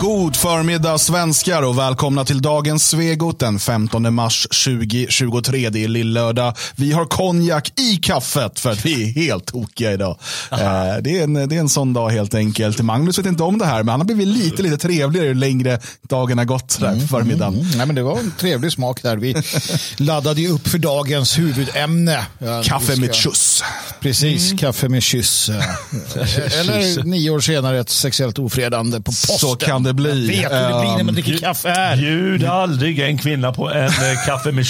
God förmiddag svenskar och välkomna till dagens Svegot den 15 mars 2023. Det är lillördag. Vi har konjak i kaffet för att vi är helt tokiga idag. Eh, det, är en, det är en sån dag helt enkelt. Magnus vet inte om det här men han har blivit lite, lite trevligare ju längre dagen har gått där på förmiddagen. Mm, nej, men det var en trevlig smak där. Vi laddade ju upp för dagens huvudämne. Ja, Kaffe ska- med kyss. Precis, kaffe med kyss. Eller nio år senare ett sexuellt ofredande på posten. Det bli. Jag vet hur det blir när man Ehm, dricker kaffe här. Bjud aldrig en kvinna på en eh, kaffe med.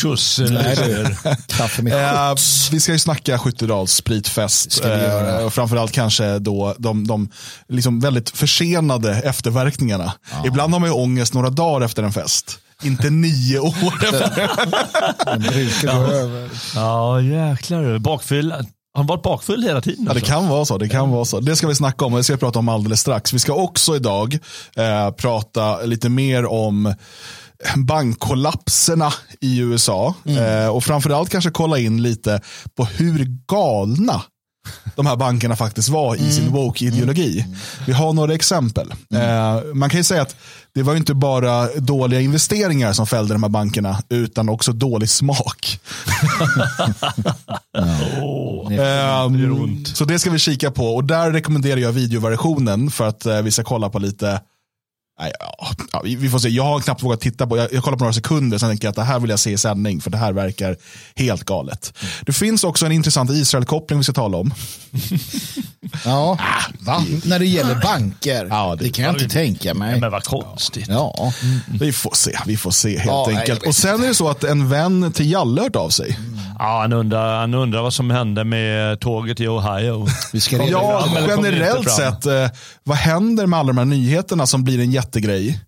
Nej, du. Kaffe med Eh, skjuts. vi ska ju snacka Skyttedals spritfest. ska vi göra. Eh, och framförallt kanske då de, de liksom väldigt försenade efterverkningarna. Ibland har man ju ångest några dagar efter en fest. Inte nio år. Den brukar gå över. Ja, jäklar. Bakfull. Han varit bakfull hela tiden? Ja, det alltså? kan vara så. Det kan vara så. Det ska vi snacka om och det ska vi prata om alldeles strax. Vi ska också idag eh, prata lite mer om bankkollapserna i USA. Eh, och framförallt kanske kolla in lite på hur galna de här bankerna faktiskt var i sin woke-ideologi. Vi har några exempel. Eh, man kan ju säga att det var inte bara dåliga investeringar som fällde de här bankerna, utan också dålig smak. Åh. Ehm, så det ska vi kika på och där rekommenderar jag videoversionen för att eh, vi ska kolla på lite Nej, ja, vi vi får se. Jag har knappt vågat titta på, jag, jag kollar på några sekunder, sen tänker jag att det här vill jag se i sändning, för det här verkar helt galet. Det finns också en intressant Israel-koppling vi ska tala om. Ja, va? När det gäller banker. Ja, det- det, kan jag inte tänka Nej, mig. men vad konstigt. Ja, Vi får se, vi får se helt Ja, nej, enkelt. vet Och sen är det så att en vän till Jalle hört av sig. Ja, han, undrar, han undrar vad som hände med tåget i Ohio. vi ska Ja, generellt sett, eh, vad händer med alla de här nyheterna som blir en jättegrej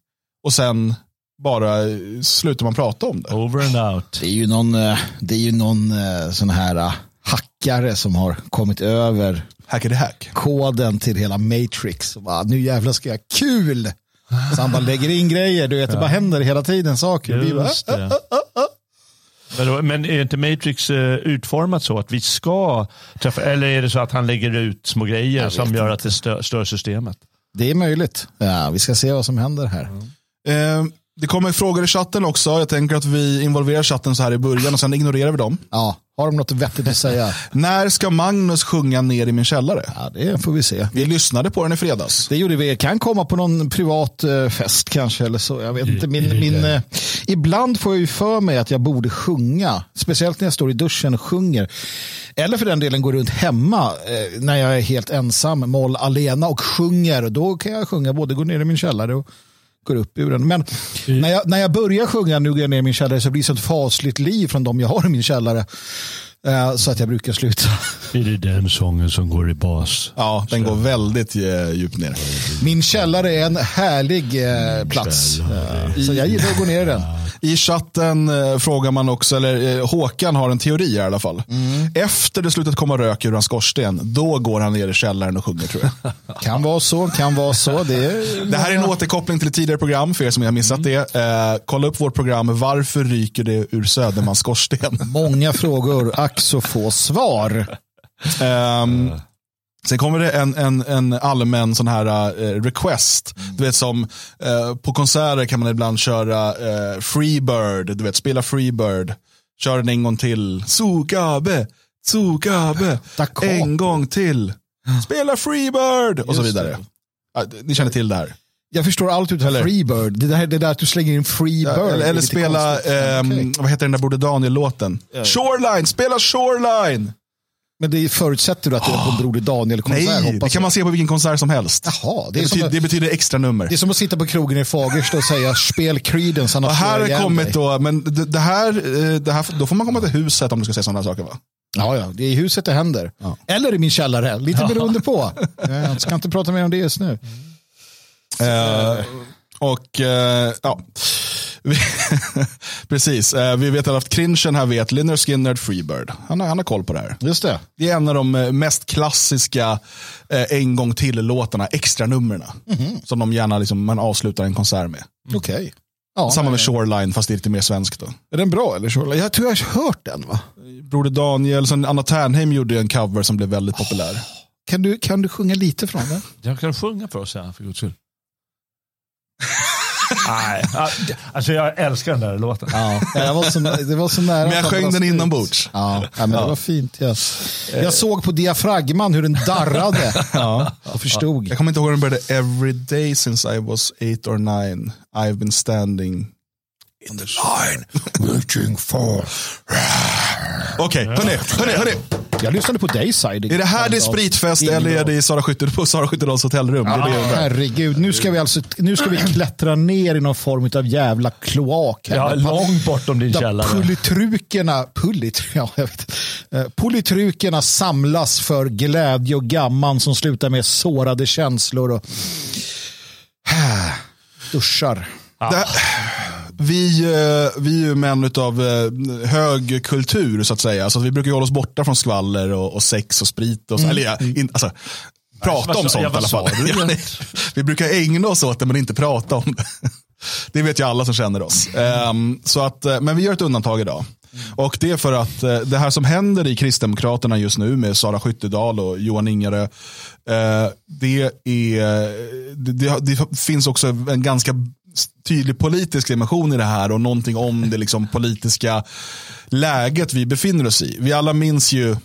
och sen bara eh, slutar man prata om det? Over and out. Det är ju någon, eh, det är ju någon eh, sån här hackare som har kommit över hack. koden till hela Matrix. Och bara, nu jävlar ska jag kul. Så han bara lägger in grejer, du vet, det bara händer hela tiden saker. Vi bara, Just det. Men är inte Matrix eh, utformat så att vi ska träffa, eller är det så att han lägger ut små grejer som gör att det stör, stör systemet? det är möjligt. Ja, vi ska se vad som händer här. Eh, det kommer frågor i chatten också. Jag tänker att vi involverar chatten så här i början och sen ignorerar vi dem. Ja, har de något vettigt att säga? När ska Magnus sjunga ner i min källare? Ja, det får vi se. Vi lyssnade på den i fredags. Det gjorde vi. Kan komma på någon privat eh, fest kanske eller så. Jag vet inte. Min, min, eh, ibland får jag ju för mig att jag borde sjunga. Speciellt när jag står i duschen och sjunger. Eller för den delen går runt hemma eh, när jag är helt ensam, moll alena och sjunger. Då kan jag sjunga både gå ner i min källare och går upp ur den. Men när jag, när jag börjar sjunga Nu går jag ner i min källare så blir det ett fasligt liv från de jag har i min källare. Eh, så att jag brukar sluta. Är det den sången som går i bas? Ja, den går väldigt eh, djupt ner. Min källare är en härlig eh, plats. Så jag gillar att gå ner i den. I chatten frågar man också, eller Håkan har en teori i alla fall. Efter det slutat komma rök ur hans skorsten, då går han ner i källaren och sjunger tror jag. Kan vara så, kan vara så. Det, är, Det här är en återkoppling till ett tidigare program för er som har missat det. Eh, kolla upp vårt program Varför ryker det ur Södermans skorsten? många frågor, ack så få svar. Ehm, sen kommer det en, en, en allmän sån här eh, request. Du vet som eh, på konserter kan man ibland köra eh, Freebird, du vet spela Freebird. Kör den en gång till. Sugabe, Sugabe, en gång till. Spela Freebird och så vidare. Ni känner till det här. Jag förstår allt utan Eller? Freebird. Det där, det där att du slänger in Freebird. Ja, eller eller spela, ehm, Okej. vad heter den där Broder Daniel-låten? Shoreline, spela Shoreline! Men det förutsätter du att det är på en Broder Daniel-konsert. Nej, det kan man se på vilken konsert som helst. Jaha, det Det, betyder, att- det betyder extra nummer. det är som att sitta på krogen i Fagersta och säga spel Creedence. annars Och här har kommit dig." då, men det, det, här, eh, det här, då får man komma till huset om du ska säga sådana saker va? Ja, ja, det är i huset det händer. Eller i min källare, lite beroende på. Jag ska inte prata mer om det just nu. Eh, och eh, ja, Vi- precis. Eh, vi vet att Crinchen här vet Lynyrd Skynyrd Freebird. Han har, han har koll på det här. Just det. Det är en av de eh, mest klassiska eh, en gång till-låtarna, extra numren Som de gärna liksom, man avslutar en konsert med. Okej. Ja, Samma med nej. Shoreline, fast det är lite mer svenskt. Då. Är den bra eller så? Jag tror jag har hört den va? Broder Daniel, sen Anna Ternheim gjorde en cover som blev väldigt populär. Kan du, kan du sjunga lite från den? Jag kan sjunga för oss här för guds skull. Nej, alltså jag älskar den där låten. Ja, det, var så, det var så nära. Men jag sjöng den inombords. Ja, ja, men det var fint. Jag, jag såg på diafragman hur den darrade. Ja, och förstod. Jag kommer inte ihåg hur den började. Every day since I was eight or nine I've been standing in the line waiting for... Okej, hörni, hörni, hörni. Jag lyssnade på Dayside. Är det här det är spritfest eller är det i Sara Skytte, på Sara Skyttedals hotellrum? Det är det undrar. Herregud, nu ska vi alltså nu ska vi klättra ner i någon form av jävla kloak. här. Ja, långt bortom din källare. Pulitrukerna, pulit, ja, jag vet. Eh, Politrukerna samlas för glädje och gamman som slutar med sårade känslor och duschar. Det, vi, eh, vi är ju män av hög kultur så att säga. Så att vi brukar hålla oss borta från skvaller och, och sex och sprit. Och så, eller, ja, in, alltså, prata vad om sånt i alla fall. nej. vi brukar ägna oss åt det men inte prata om det. Det vet ju alla som känner oss. Ehm, så att, eh, men vi gör ett undantag idag. Och det är för att eh, det här som händer i Kristdemokraterna just nu med Sara Skyttedal och Johan Ingerö. eh, det, är, det, det, det finns också en ganska tydlig politisk dimension i det här och någonting om det liksom politiska läget vi befinner oss i. Vi alla minns ju,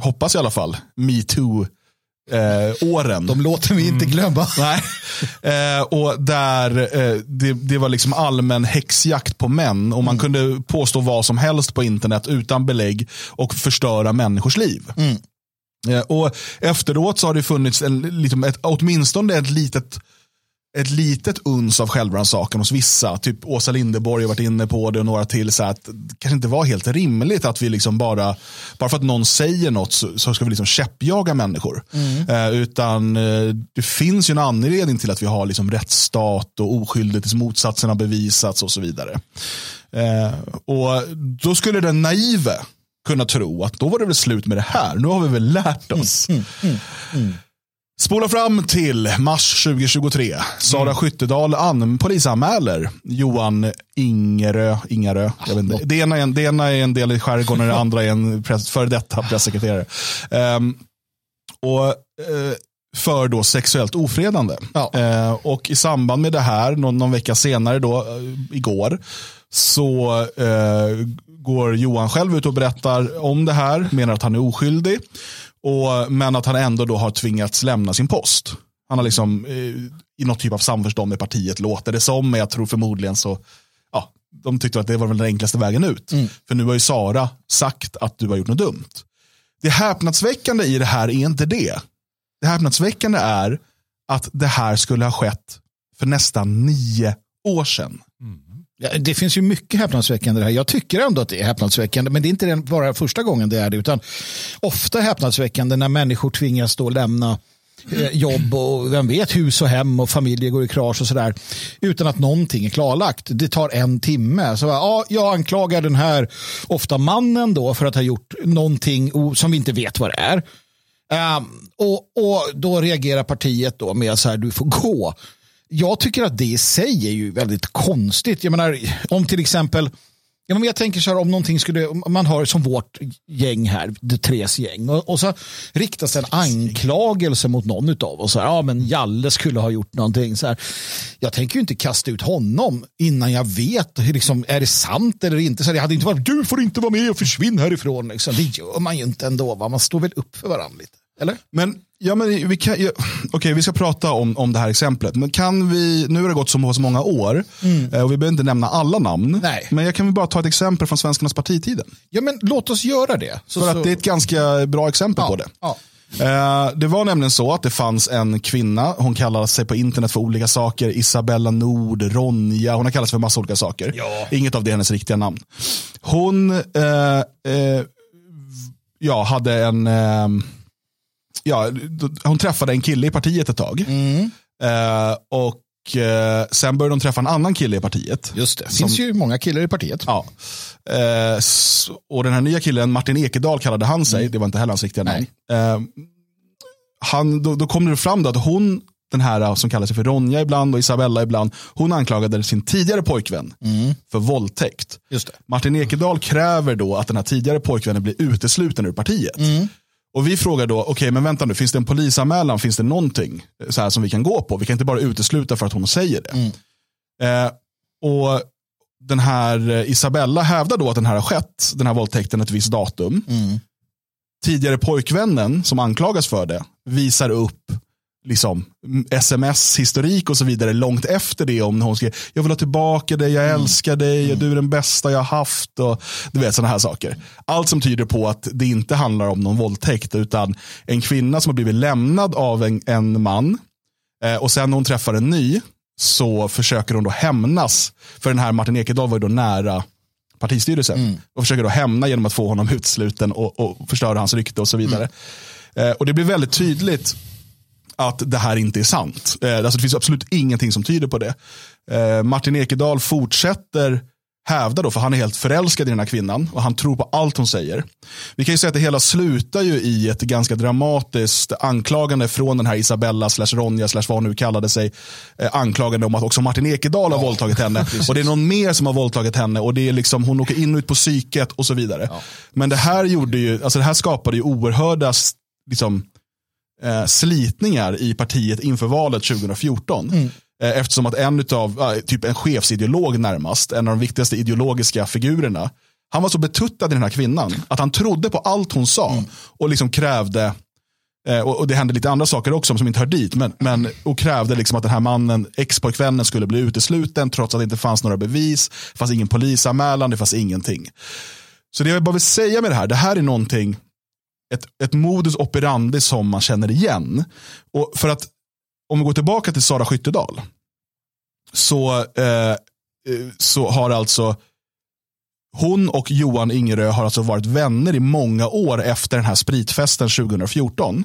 hoppas i alla fall, metoo eh, åren. De låter vi inte glömma. Nej. Eh, och där eh, det, det var liksom allmän häxjakt på män och man kunde påstå vad som helst på internet utan belägg och förstöra människors liv. Eh, och efteråt så har det funnits en, liksom ett, åtminstone ett litet ett litet uns av självrannsakan hos vissa. Typ Åsa Linderborg har varit inne på det och några till. Så att det kanske inte var helt rimligt att vi liksom bara, bara för att någon säger något så, så ska vi liksom käppjaga människor. Eh, utan eh, det finns ju en anledning till att vi har liksom rättsstat och oskyldigt tills motsatsen har bevisats och så vidare. Eh, och då skulle den naive kunna tro att då var det väl slut med det här. Nu har vi väl lärt oss. Spola fram till mars 2023. Sara Skyttedal an, polisanmäler Johan Ingerö. Ingerö jag vet inte. Det, ena är en, det ena är en del i skärgården och det andra är en press, före detta pressekreterare. Ehm, och eh, för då sexuellt ofredande. Ja. Eh, och i samband med det här, någon, någon vecka senare då, eh, igår, så går Johan själv ut och berättar om det här, menar att han är oskyldig. Och, men att han ändå då har tvingats lämna sin post. Han har liksom eh, i något typ av samförstånd med partiet låter det som, men jag tror förmodligen så, ja, de tyckte att det var väl den enklaste vägen ut. För nu har ju Sara sagt att du har gjort något dumt. Det häpnadsväckande i det här är inte det. Det häpnadsväckande är att det här skulle ha skett för nästan nio år sedan. Ja, det finns ju mycket häpnadsväckande i det här. Jag tycker ändå att det är häpnadsväckande, men det är inte den bara första gången det är det, utan ofta häpnadsväckande när människor tvingas då lämna eh, jobb och vem vet hus och hem och familjer går i krasch och sådär utan att någonting är klarlagt. Det tar en timme. Så, ja, jag anklagar den här, ofta mannen då, för att ha gjort någonting som vi inte vet vad det är. Um, och, och då reagerar partiet då med så här, du får gå. Jag tycker att det i sig är ju väldigt konstigt. Jag menar, om till exempel, ja, men jag tänker så här, om någonting skulle, om man har som vårt gäng här, det tres gäng, och, och så riktas en anklagelse mot någon av oss. Så här, ja, men Jalle skulle ha gjort någonting. Så här. Jag tänker ju inte kasta ut honom innan jag vet, liksom, är det sant eller inte. Så här, jag hade inte varit, du får inte vara med och försvinn härifrån. Liksom. Det gör man ju inte ändå. Va? Man står väl upp för varandra lite. Eller? Men, ja, men vi, kan, ja, okej, vi ska prata om, om det här exemplet. Men kan vi, nu har det gått så så många år eh, och vi behöver inte nämna alla namn. Nej. Men jag kan väl bara ta ett exempel från Svenskarnas partitiden. Ja, men låt oss göra det. Så, För så- att det är ett ganska bra exempel ja, på det. Ja. Eh, det var nämligen så att det fanns en kvinna, hon kallade sig på internet för olika saker. Isabella Nord, Ronja, hon har kallat sig för massa olika saker. Ja. Inget av det är hennes riktiga namn. Hon eh, eh, ja, hade en, eh, ja, hon träffade en kille i partiet ett tag. Mm. Eh, och eh, sen började hon träffa en annan kille i partiet. Just det. Det Som- finns ju många killar i partiet. Ja. Eh, och den här nya killen, Martin Ekedal kallade han sig, Mm. det var inte heller hans riktiga namn. Eh, han, då, då kom det fram då att hon, den här som kallar sig för Ronja ibland och Isabella ibland, hon anklagade sin tidigare pojkvän Mm. för våldtäkt. Just det. Martin Ekedal kräver då att den här tidigare pojkvännen blir utesluten ur partiet. Mm. Och vi frågar då, okej men vänta nu, finns det en polisanmälan, finns det någonting så här som vi kan gå på? Vi kan inte bara utesluta för att hon säger det. Mm. Eh, och den här eh, Isabella hävdar då att den här har skett, den här våldtäkten ett visst datum. Tidigare pojkvännen som anklagas för det visar upp liksom, sms-historik och så vidare långt efter det om hon skrev jag vill ha tillbaka dig, jag älskar dig, du är den bästa jag har haft och du vet sådana här saker. Allt som tyder på att det inte handlar om någon våldtäkt utan en kvinna som har blivit lämnad av en, en man eh, och sen när hon träffar en ny så försöker hon då hämnas. För den här Martin Ekedal var ju då nära partistyrelsen och försöker då hämna genom att få honom utsluten och, och förstöra hans rykte och så vidare. Eh, och det blir väldigt tydligt att det här inte är sant. Eh, alltså det finns absolut ingenting som tyder på det. Eh, Martin Ekedal fortsätter hävda då, för han är helt förälskad i den här kvinnan och han tror på allt hon säger. Vi kan ju säga att det hela slutar ju i ett ganska dramatiskt anklagande från den här Isabella slash Ronja slash vad hon nu kallade sig. Eh, anklagande om att också Martin Ekedal har våldtagit henne. och det är någon mer som har våldtagit henne och det är liksom, hon åker in och ut på psyket och så vidare. Men det här gjorde ju, alltså det här skapade ju oerhörda liksom, eh, slitningar i partiet inför valet 2014. Mm. Eh, eftersom att en av, eh, typ en chefsideolog närmast, en av de viktigaste ideologiska figurerna, han var så betuttad i den här kvinnan att han trodde på allt hon sa Mm. och liksom krävde och, och det hände lite andra saker också som inte hör dit. Men, men, och krävde liksom att den här mannen, ex-pojkvännen, skulle bli utesluten trots att det inte fanns några bevis. Det fanns ingen polisanmälan, det fanns ingenting. Så det jag bara vill säga med det här, det här är någonting, ett, ett modus operandi som man känner igen. Och för att, om vi går tillbaka till Sara Skyttedal, så, eh, eh så har alltså hon och Johan Ingerö har alltså varit vänner i många år efter den här spritfesten 2014.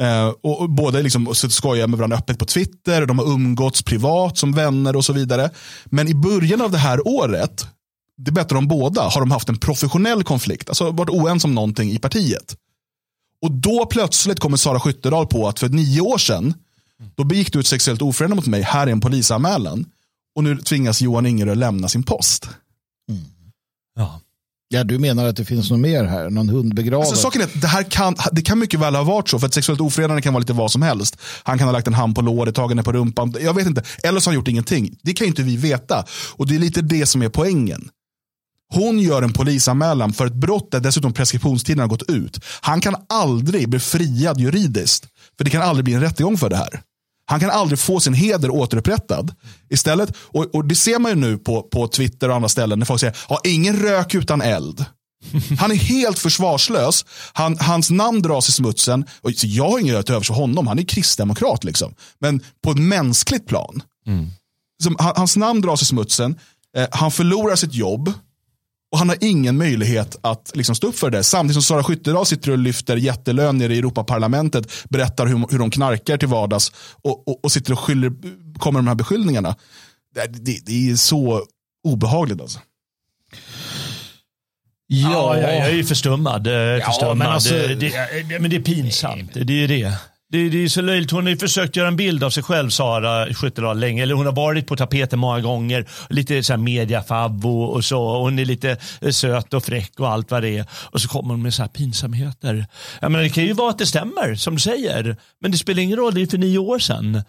Eh, och, och båda liksom så skojar med varandra öppet på Twitter, de har umgåtts privat som vänner och så vidare. Men i början av det här året, det berättar de båda, har de haft en professionell konflikt, alltså varit oense om någonting i partiet. Och då plötsligt kommer Sara Skyttedal på att för nio år sedan, då begick du ett sexuellt ofredande mot mig, här är en polisanmälan. Och nu tvingas Johan Ingerö lämna sin post. Ja. Ja, du menar att det finns något mer här? Någon hund begraven? Alltså, saken är att det här kan, det kan mycket väl ha varit så, för ett sexuellt ofredande kan vara lite vad som helst. Han kan ha lagt en hand på låret, tagit henne på rumpan, jag vet inte. Eller så har han gjort ingenting. Det kan ju inte vi veta. Och det är lite det som är poängen. Hon gör en polisanmälan för ett brott där dessutom preskriptionstiden har gått ut. Han kan aldrig bli friad juridiskt. För det kan aldrig bli en rättegång för det här. Han kan aldrig få sin heder återupprättad. Istället, och, och det ser man ju nu på, på Twitter och andra ställen när folk säger, ja, ingen rök utan eld. Han är helt försvarslös. Han, hans namn dras i smutsen. Och jag har inget till övers för honom. Han är kristdemokrat. Liksom. Men på ett mänskligt plan. Som, han, hans namn dras i smutsen. Eh, han förlorar sitt jobb. Och han har ingen möjlighet att liksom, stå upp för det. Samtidigt som Sara Skyttedal sitter och lyfter jättelön nere i Europaparlamentet. Berättar hur, hur de knarkar till vardags. Och, och, och sitter och skyller, kommer med de här beskyllningarna. Det, det, det är så obehagligt alltså. Ja, jag, jag är ju förstummad. eh, förstummad. men alltså- det, det, det, men det är pinsamt. Det är ju det. Det, det är så löjligt. Hon har ju försökt göra en bild av sig själv, Sara Skyttedal, länge. Eller hon har varit på tapeten många gånger. Lite så här mediafavvo och så. Hon är lite eh, söt och fräck och allt vad det är. Och så kommer hon med så här pinsamheter. Jag menar, det kan ju vara att det stämmer, som du säger. Men det spelar ingen roll, det är för nio år sedan.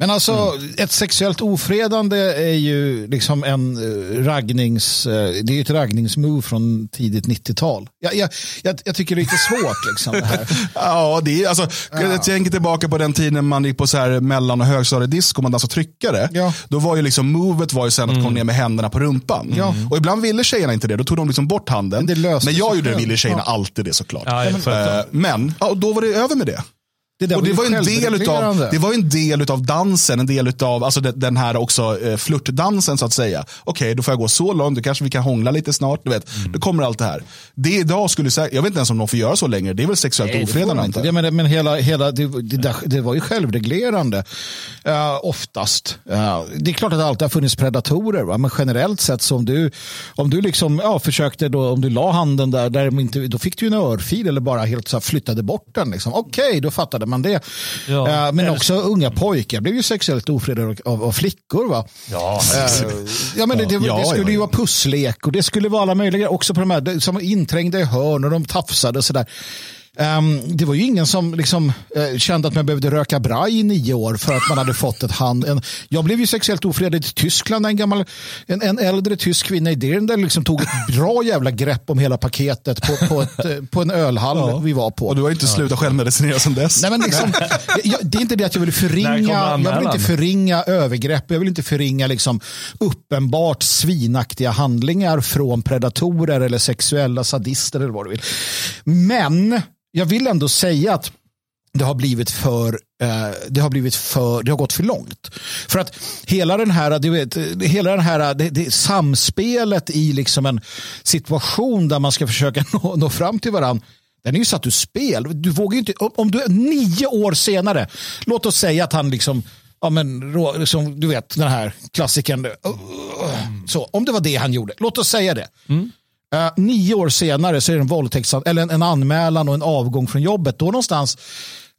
Men alltså, Mm. ett sexuellt ofredande är ju liksom en eh, raggnings... eh, det är ett raggningsmove från tidigt 90-tal. Jag, jag, jag, jag tycker det är lite svårt liksom det här. Ja, det är, alltså, jag tänker tillbaka på den tiden man gick på så här mellan och högstadiedisco, man dansade tryckare. Ja. Då var ju liksom movet var ju sen att komma ner med händerna på rumpan. Ja. Och ibland ville tjejerna inte det, då tog de liksom bort handen. Det löste Men jag gjorde det, ville tjejerna Ja. alltid det såklart. Ja, fattar. Eh, Men ja, och då var det över med det. Det, där Och det var ju en del utav, det var en del utav dansen, en del utav alltså den- här också eh, flörtdansen så att säga. Okej, då får jag gå så långt, då kanske vi kan hångla lite snart. Du vet. Då kommer allt det här. Det idag skulle säkert, jag vet inte ens om någon får göra så längre, det är väl sexuellt ofredande man antar inte. jag. Ja, men, men hela, hela, det, det, det var ju självreglerande. Uh, oftast. Uh, det är klart att det alltid har funnits predatorer. Va? Men generellt sett så om du, om du liksom, ja, försökte, då, om du la handen där, där de inte, då fick du en örfil eller bara helt så flyttade bort den. Liksom. Okej, då fattade man det. Ja. Eh, men också unga pojkar blev ju sexuellt ofredade av, av flickor. Va? Ja. Eh, ja, men det, det, Ja, det skulle ja, ju vara pusslek och det skulle vara alla möjliga också på de här som inträngda i hörn och de tafsade och sådär. Um, det var ju ingen som liksom, uh, kände att man behövde röka braj i nio år för att man hade fått ett hand. En, jag blev ju sexuellt ofredad i Tyskland. En, gammal, en, en äldre tysk kvinna i Dirndl liksom tog ett bra jävla grepp om hela paketet på, på, ett, uh, på en ölhall ja. vi var på. Och du har inte slutat självmedicinera sedan dess. Nej, men liksom, jag, det är inte det att jag vill förringa, jag vill inte förringa övergrepp. Jag vill inte förringa liksom, uppenbart svinaktiga handlingar från predatorer eller sexuella sadister eller vad du vill. Men jag vill ändå säga att det har blivit för eh, det har blivit för det har gått för långt. För att hela den här, du vet, hela den här det, det, samspelet i liksom en situation där man ska försöka nå, nå fram till varandra den är ju satt ur spel. Du vågar inte, om du nio år senare, låt oss säga att han liksom, ja men, liksom, du vet den här klassikern, eh, så, om det var det han gjorde, låt oss säga det. Mm. Uh, nio år senare så är det en våldtäkt, eller en, en anmälan och en avgång från jobbet. Då någonstans,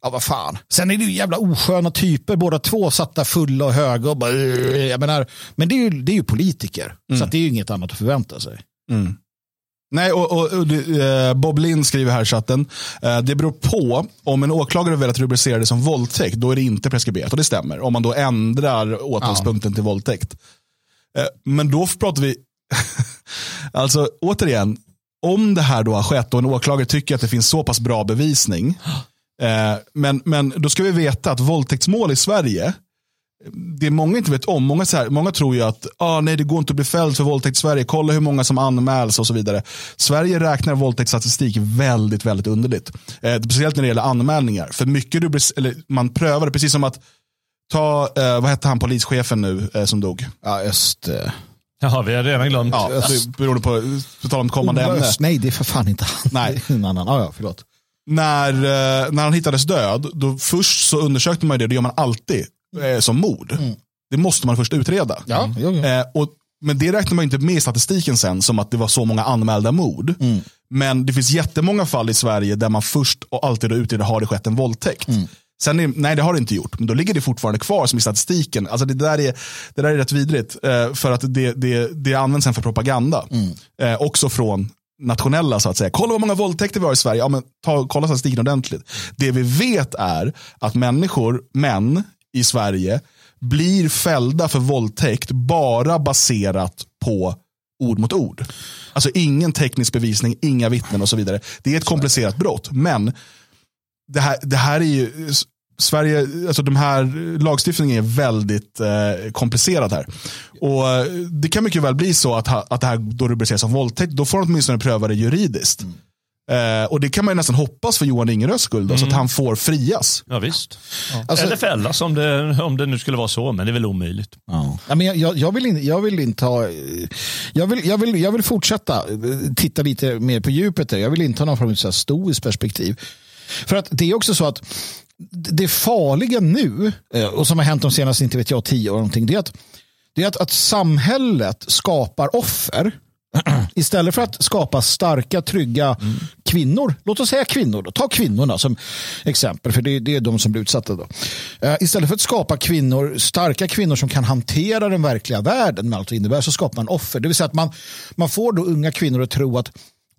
ja vad fan. Sen är det ju jävla osköna typer, båda två satta fulla och höga. Och bara, uh, jag menar, men det är ju, det är ju politiker, mm. så det är ju inget annat att förvänta sig. Mm. Nej, och, och, och uh, Bob Lind skriver här i chatten. Det beror på om en åklagare velat rubricera det som våldtäkt, då är det inte preskriberat. Och det stämmer. Om man då ändrar åtalspunkten ja. till våldtäkt. Men då pratar vi alltså återigen, om det här då har skett och en åklagare tycker att det finns så pass bra bevisning. Eh, men, men då ska vi veta att våldtäktsmål i Sverige, det många inte vet om, många, så här, många tror ju att ah, nej, det går inte att bli fälld för våldtäkt i Sverige, kolla hur många som anmäls och så vidare. Sverige räknar våldtäktsstatistik väldigt, väldigt underligt. Eh, speciellt när det gäller anmälningar. För mycket du, eller, man prövar det, precis som att ta, eh, vad hette han polischefen nu eh, som dog? Ja, just eh, Jaha, vi har redan glömt. Ja, alltså, beroende på, på tal om kommande ämne. Nej, det är för fan inte han. Nej. en annan. Ah, ja, förlåt. När, eh, när han hittades död, då först så undersökte man det, det gör man alltid, eh, som mord. Mm. Det måste man först utreda. Ja, mm. eh, och, men det räknar man inte med i statistiken sen, som att det var så många anmälda mord. Mm. Men det finns jättemånga fall i Sverige där man först och alltid utreder, har det skett en våldtäkt? Sen är, nej, det har det inte gjort, men då ligger det fortfarande kvar som i statistiken. Alltså det, där är, det där är rätt vidrigt, eh, för att det, det, det används sen för propaganda. Mm. Eh, också från nationella så att säga. Kolla hur många våldtäkter vi har i Sverige. Ja, men ta, kolla statistiken ordentligt. Det vi vet är att människor, män i Sverige, blir fällda för våldtäkt bara baserat på ord mot ord. Alltså ingen teknisk bevisning, inga vittnen och så vidare. Det är ett komplicerat brott, men det här, det här är ju, Sverige, alltså de här lagstiftningen är väldigt eh, komplicerad här. Och eh, Det kan mycket väl bli så att, att det här då rubriceras som våldtäkt. Då får de åtminstone pröva det juridiskt. Mm. Eh, och det kan man nästan hoppas för Johan Ingerös skull, då, mm. så att mm. han får frias. Ja, visst. Ja. Alltså, Eller fällas om det, om det nu skulle vara så, men det är väl omöjligt. Ja. Ja, men jag, jag, vill in, jag vill inte ha... Jag vill, jag, vill, jag vill fortsätta eh, titta lite mer på djupet. Där. Jag vill inte ha någon form av stoiskt perspektiv. För att det är också så att det farliga nu, eh, och som har hänt de senaste, inte vet jag, tio år någonting, det är att, det är att, att samhället skapar offer istället för att skapa starka, trygga mm. kvinnor. Låt oss säga kvinnor. Då. Ta kvinnorna som exempel, för det, det är de som blir utsatta. Då. Uh, istället för att skapa kvinnor, starka kvinnor som kan hantera den verkliga världen med allt det innebär, så skapar man offer. Det vill säga att man, man får då unga kvinnor att tro att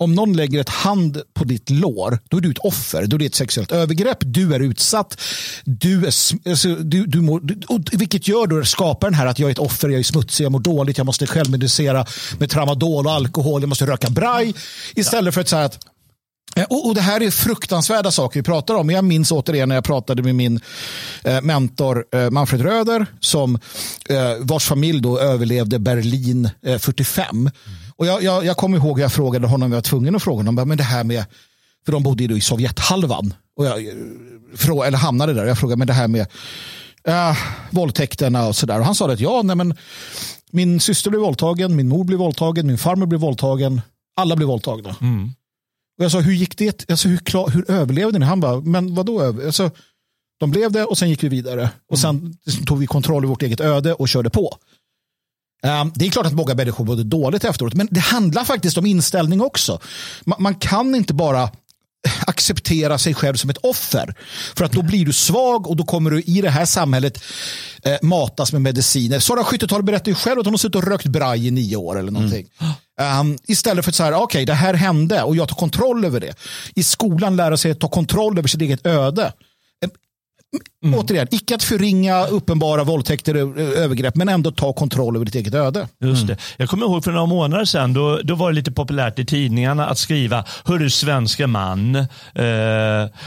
om någon lägger ett hand på ditt lår, då är du ett offer. Då är det ett sexuellt övergrepp. Du är utsatt. Du är, alltså, du, du mår, och vilket gör då skapar den här att jag är ett offer, jag är smutsig, jag mår dåligt, jag måste självmedicera med tramadol och alkohol, jag måste röka braj. Istället för att säga att eh, och, och, Det här är fruktansvärda saker vi pratar om. Jag minns återigen när jag pratade med min eh, mentor eh, Manfred Röder som eh, vars familj då överlevde Berlin eh, 45. Och jag, jag, jag kommer ihåg jag frågade honom, jag var tvungen att fråga honom, men det här med, för de bodde ju i Sovjethalvan, och jag, eller hamnade där, jag frågade, men det här med äh, våldtäkterna och sådär. Och han sa att ja, nej men min syster blev våldtagen, min mor blev våldtagen, min farmor blev våldtagen, alla blev våldtagna. Mm. Och jag sa, hur gick det? Alltså, hur, klar, hur överlevde ni? Han bara, men vadå? Alltså, de blev det och sen gick vi vidare. Och sen tog vi kontroll över vårt eget öde och körde på. Ehm, det är klart att många människor mådde dåligt efteråt, men det handlar faktiskt om inställning också. Man kan inte bara acceptera sig själv som ett offer. För att då blir du svag och då kommer du i det här samhället eh, matas med mediciner. Sara Skyttetal berättar ju själv att hon har suttit och rökt braj i nio år eller någonting. Mm. Um, istället för att säga, okej, okay, det här hände och jag tar kontroll över det. I skolan lära sig att ta kontroll över sitt eget öde. Mm. Återigen, icke att förringa uppenbara våldtäkter och övergrepp, men ändå ta kontroll över ditt eget öde. Just det. Jag kommer ihåg för några månader sedan, då, då var det lite populärt i tidningarna att skriva, hörru svenska man, eh,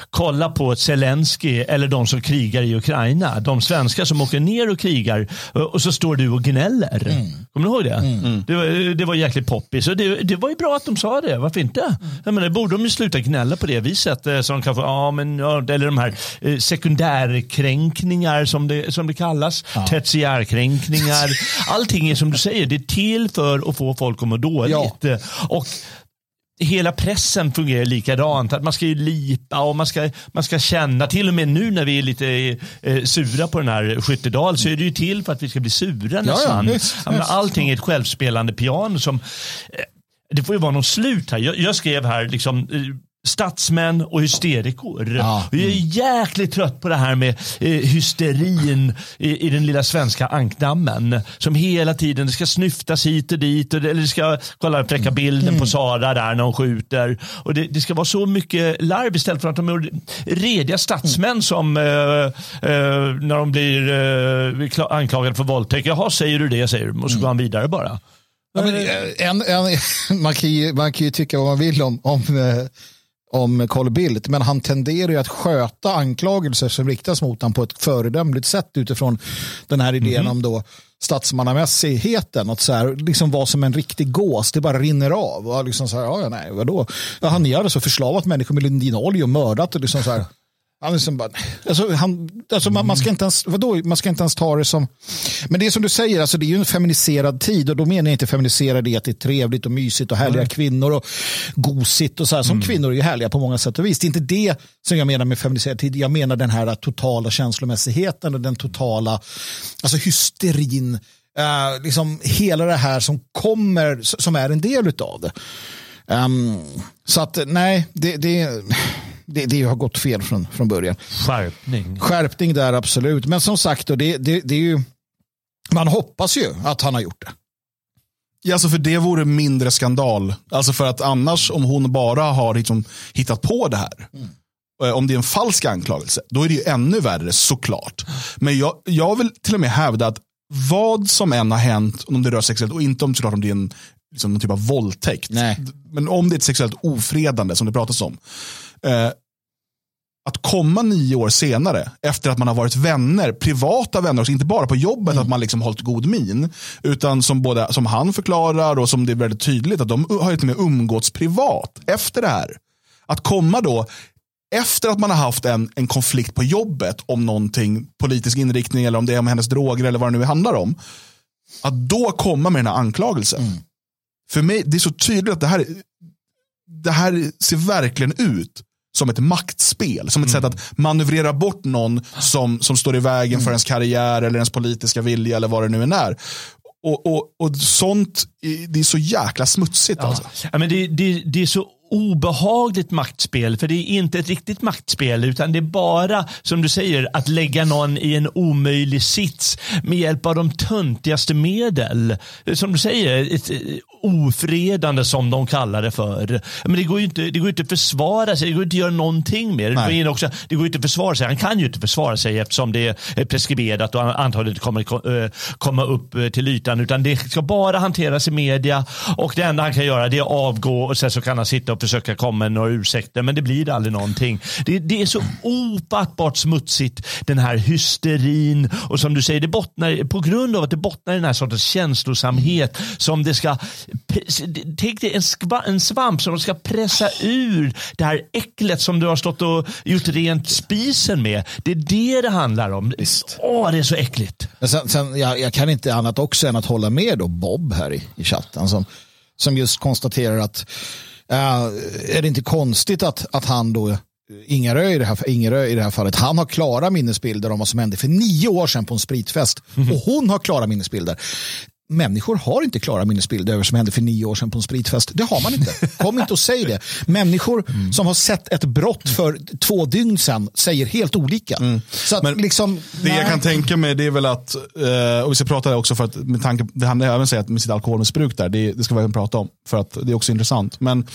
kolla på Zelensky eller de som krigar i Ukraina. De svenskar som åker ner och krigar och så står du och gnäller. Mm. Kommer du ihåg det? Mm. Det, var, det var jäkligt poppis. Och det, det var ju bra att de sa det, varför inte? Mm. Jag menar, borde de ju sluta gnälla på det viset. Eh, som kan få, ja, men, ja, eller de här eh, sekundär tertiärkränkningar som det, som det kallas. Ja. Tertiärkränkningar. Allting är som du säger, det är till för att få folk att må dåligt. Ja. Och hela pressen fungerar likadant. Att man ska ju lipa och man ska, man ska känna. Till och med nu när vi är lite eh, sura på den här Skyttedal så är det ju till för att vi ska bli sura nästan. Ja, ja, yes, allting är ett självspelande piano som eh, det får ju vara någon slut här. Jag, jag skrev här liksom, eh, statsmän och hysterikor. Ja. Mm. Jag är jäkligt trött på det här med eh, hysterin i, i, den lilla svenska ankdammen. Som hela tiden, det ska snyftas hit och dit. Och det, eller det ska, kolla fräcka mm. bilden mm. på Sara där när hon skjuter. Och det, det, ska vara så mycket larv istället för att de är rediga statsmän mm. som eh, eh, när de blir eh, anklagade för våldtäkt. Jaha, säger du det, säger du. Och så går han vidare bara. Ja, men, eh, en, en, man, kan ju, man kan ju tycka vad man vill om, om eh, om Carl Bildt, men han tenderar ju att sköta anklagelser som riktas mot honom på ett föredömligt sätt utifrån den här idén mm. om då statsmannamässigheten. Att så här, liksom vara som en riktig gås, det bara rinner av. Och liksom så här, ja, nej, vadå? Ja, han har alltså förslavat människor med linolja och mördat och liksom så här. Han liksom bara, alltså, han, alltså man, man, ska inte ens, vadå, man ska inte ens ta det som... Men det är som du säger, alltså, det är ju en feminiserad tid och då menar jag inte feminiserad i att det är trevligt och mysigt och härliga mm. kvinnor och gosigt och så här. Som mm. kvinnor är ju härliga på många sätt och vis. Det är inte det som jag menar med feminiserad tid. Jag menar den här totala känslomässigheten och den totala alltså hysterin. Uh, liksom hela det här som kommer, som är en del av det. Um, så att nej, det, det det, det har gått fel från, från början. Skärpning. Skärpning där absolut. Men som sagt, det, det, det är ju, man hoppas ju att han har gjort det. Ja, alltså för det vore mindre skandal. Alltså för att annars om hon bara har liksom hittat på det här. Mm. Om det är en falsk anklagelse, då är det ju ännu värre såklart. Men jag, jag vill till och med hävda att vad som än har hänt, om det rör sexuellt och inte om, såklart, om det är en liksom, någon typ av våldtäkt. Nej. Men om det är ett sexuellt ofredande som det pratas om, Eh, att komma nio år senare, efter att man har varit vänner, privata vänner, också, inte bara på jobbet, mm. att man liksom hållit god min, utan som, både, som han förklarar och som det är väldigt tydligt, att de har till och med umgåtts privat efter det här. Att komma då, efter att man har haft en, en konflikt på jobbet om någonting, politisk inriktning eller om det är om hennes droger eller vad det nu handlar om, att då komma med den här anklagelsen. Mm. För mig, det är så tydligt att det här, det här ser verkligen ut som ett maktspel. Som ett mm. sätt att manövrera bort någon som, som står i vägen mm. för ens karriär eller ens politiska vilja eller vad det nu än är. Och, och, och sånt, det är så jäkla smutsigt. Ja. Alltså. Ja, men det, det, det är så obehagligt maktspel. För det är inte ett riktigt maktspel utan det är bara, som du säger, att lägga någon i en omöjlig sits med hjälp av de töntigaste medel. Som du säger, ett ofredande som de kallar det för. Men det går ju inte, det går inte att försvara sig, det går inte att göra någonting. Det, också, det går inte att försvara sig. Han kan ju inte försvara sig eftersom det är preskriberat och antagligen inte kommer eh, komma upp eh, till ytan. Utan det ska bara hanteras i media och det enda han kan göra det är att avgå och sen så kan han sitta och försöka komma med några ursäkter. Men det blir aldrig någonting. Det, det är så ofattbart smutsigt den här hysterin och som du säger, det bottnar på grund av att det bottnar i den här sortens känslosamhet som det ska Tänk dig en, en svamp som de ska pressa ur det här äcklet som du har stått och gjort rent spisen med. Det är det det handlar om. Visst. Åh, det är så äckligt. Men sen, sen jag, jag, kan inte annat också än att hålla med då Bob här i, i chatten som, som just konstaterar att äh, är det inte konstigt att, att han då Ingerö i, det här, Ingerö i det här fallet, han har klara minnesbilder om vad som hände för nio år sedan på en spritfest. Mm. Och hon har klara minnesbilder. Människor har inte klara minnesbilder över vad som hände för nio år sedan på en spritfest. Det har man inte. Kom inte och säg det. Människor mm. som har sett ett brott för två dygn sedan säger helt olika. Mm. Så Men liksom, det nej. jag kan tänka mig det är väl att, eh, och vi ska prata också för att med tanke, det handlar även säga att med sitt alkoholmissbruk där, det, det ska vi även prata om för att det är också intressant. Men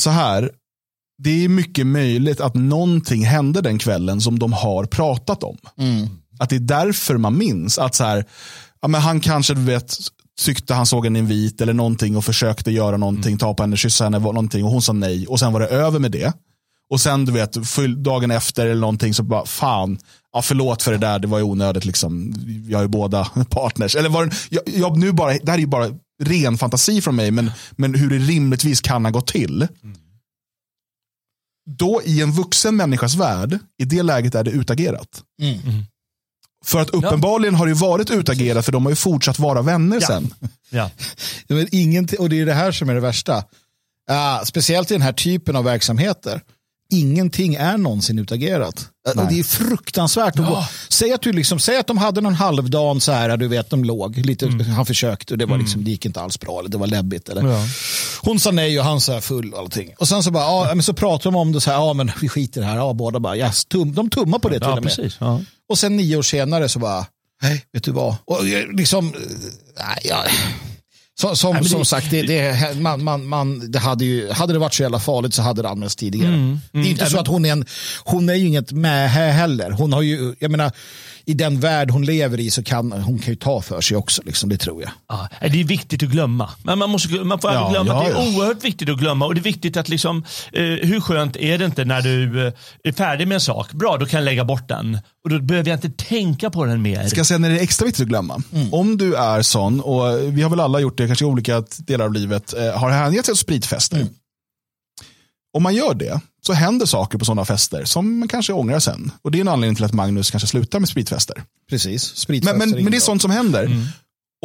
så här, det är mycket möjligt att någonting hände den kvällen som de har pratat om. Mm. Att det är därför man minns att så här, ja, men han kanske vet, tyckte han såg en invit eller någonting och försökte göra någonting, mm. ta på henne, kyssa henne någonting och hon sa nej och sen var det över med det. Och sen du vet, dagen efter eller någonting så bara fan, ja, förlåt för det där, det var ju onödigt liksom. Vi har ju båda partners. Eller var det, jag, jag, nu bara, det här är ju bara ren fantasi från mig, men, men hur det rimligtvis kan ha gått till. Mm. Då i en vuxen människas värld, i det läget är det utagerat. Mm. mm. För att uppenbarligen har det varit utagerat för de har ju fortsatt vara vänner ja. sen. Ja. Men ingenting, och det är det här som är det värsta. Uh, speciellt i den här typen av verksamheter ingenting är någonsin utagerat. Nej. Det är fruktansvärt. Ja. Säg, att du liksom, säg att de hade någon halvdan så här, du vet, de låg, lite, mm. han försökte och det, var liksom, mm. det gick inte alls bra, eller det var läbbigt. Eller. Ja. Hon sa nej och han sa full och allting. Och sen så, bara, ja, men så pratar de om det så här, ja men vi skiter i det här, ja, båda bara, yes, tum, de tummar på det till ja, och med. Precis, och sen nio år senare så bara, nej, vet du vad, och liksom, nej, ja. Som, som, Nej, som sagt, det, det, man, man, man, det hade, ju, hade det varit så jävla farligt så hade det anmälts tidigare. Mm, mm, det är inte så att hon är, en, hon är ju inget med heller. Hon har ju, jag menar, i den värld hon lever i så kan hon kan ju ta för sig också. Liksom, det tror jag. Ja, det är viktigt att glömma. Men man, måste, man får ja, glömma ja, att det är oerhört viktigt att glömma. Och det är viktigt att liksom, eh, hur skönt är det inte när du eh, är färdig med en sak? Bra, då kan jag lägga bort den. Och då behöver jag inte tänka på den mer. Ska jag säga när det är extra viktigt att glömma? Mm. Om du är sån, och vi har väl alla gjort det, kanske i olika delar av livet, eh, har hängett sig åt spritfester. Mm. Om man gör det så händer saker på sådana fester som man kanske ångrar sen. Och det är en anledning till att Magnus kanske slutar med spritfester. Precis, spritfester men, men, men det är sånt som händer. Mm.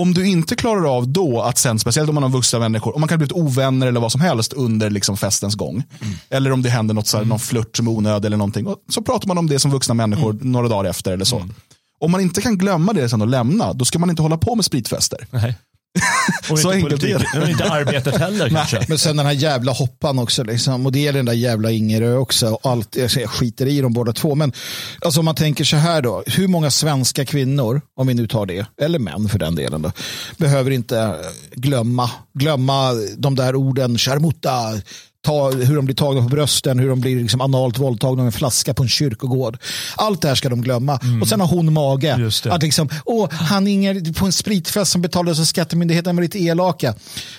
Om du inte klarar av då att sen, speciellt om man har vuxna människor, om man kan bli ovänner eller vad som helst under liksom festens gång. Mm. Eller om det händer något, så här, mm. någon flört som är onödig eller någonting. Och så pratar man om det som vuxna människor mm. några dagar efter eller så. Mm. Om man inte kan glömma det sen och lämna, då ska man inte hålla på med spritfester. Nej. Och så enkelt är det. Och inte arbetet heller kanske. Men sen den här jävla hoppan också. Liksom. Och det gäller den där jävla Ingerö också. allt, jag skiter i dem båda två. Men alltså, om man tänker så här då. Hur många svenska kvinnor, om vi nu tar det, eller män för den delen, då, behöver inte glömma, glömma de där orden, charmutta, ta, hur de blir tagna på brösten, hur de blir liksom analt våldtagna med en flaska på en kyrkogård. Allt det här ska de glömma. Mm. Och sen har hon mage. Att liksom, åh, han Inger på en spritfest som betalades av Skattemyndigheten var lite elaka.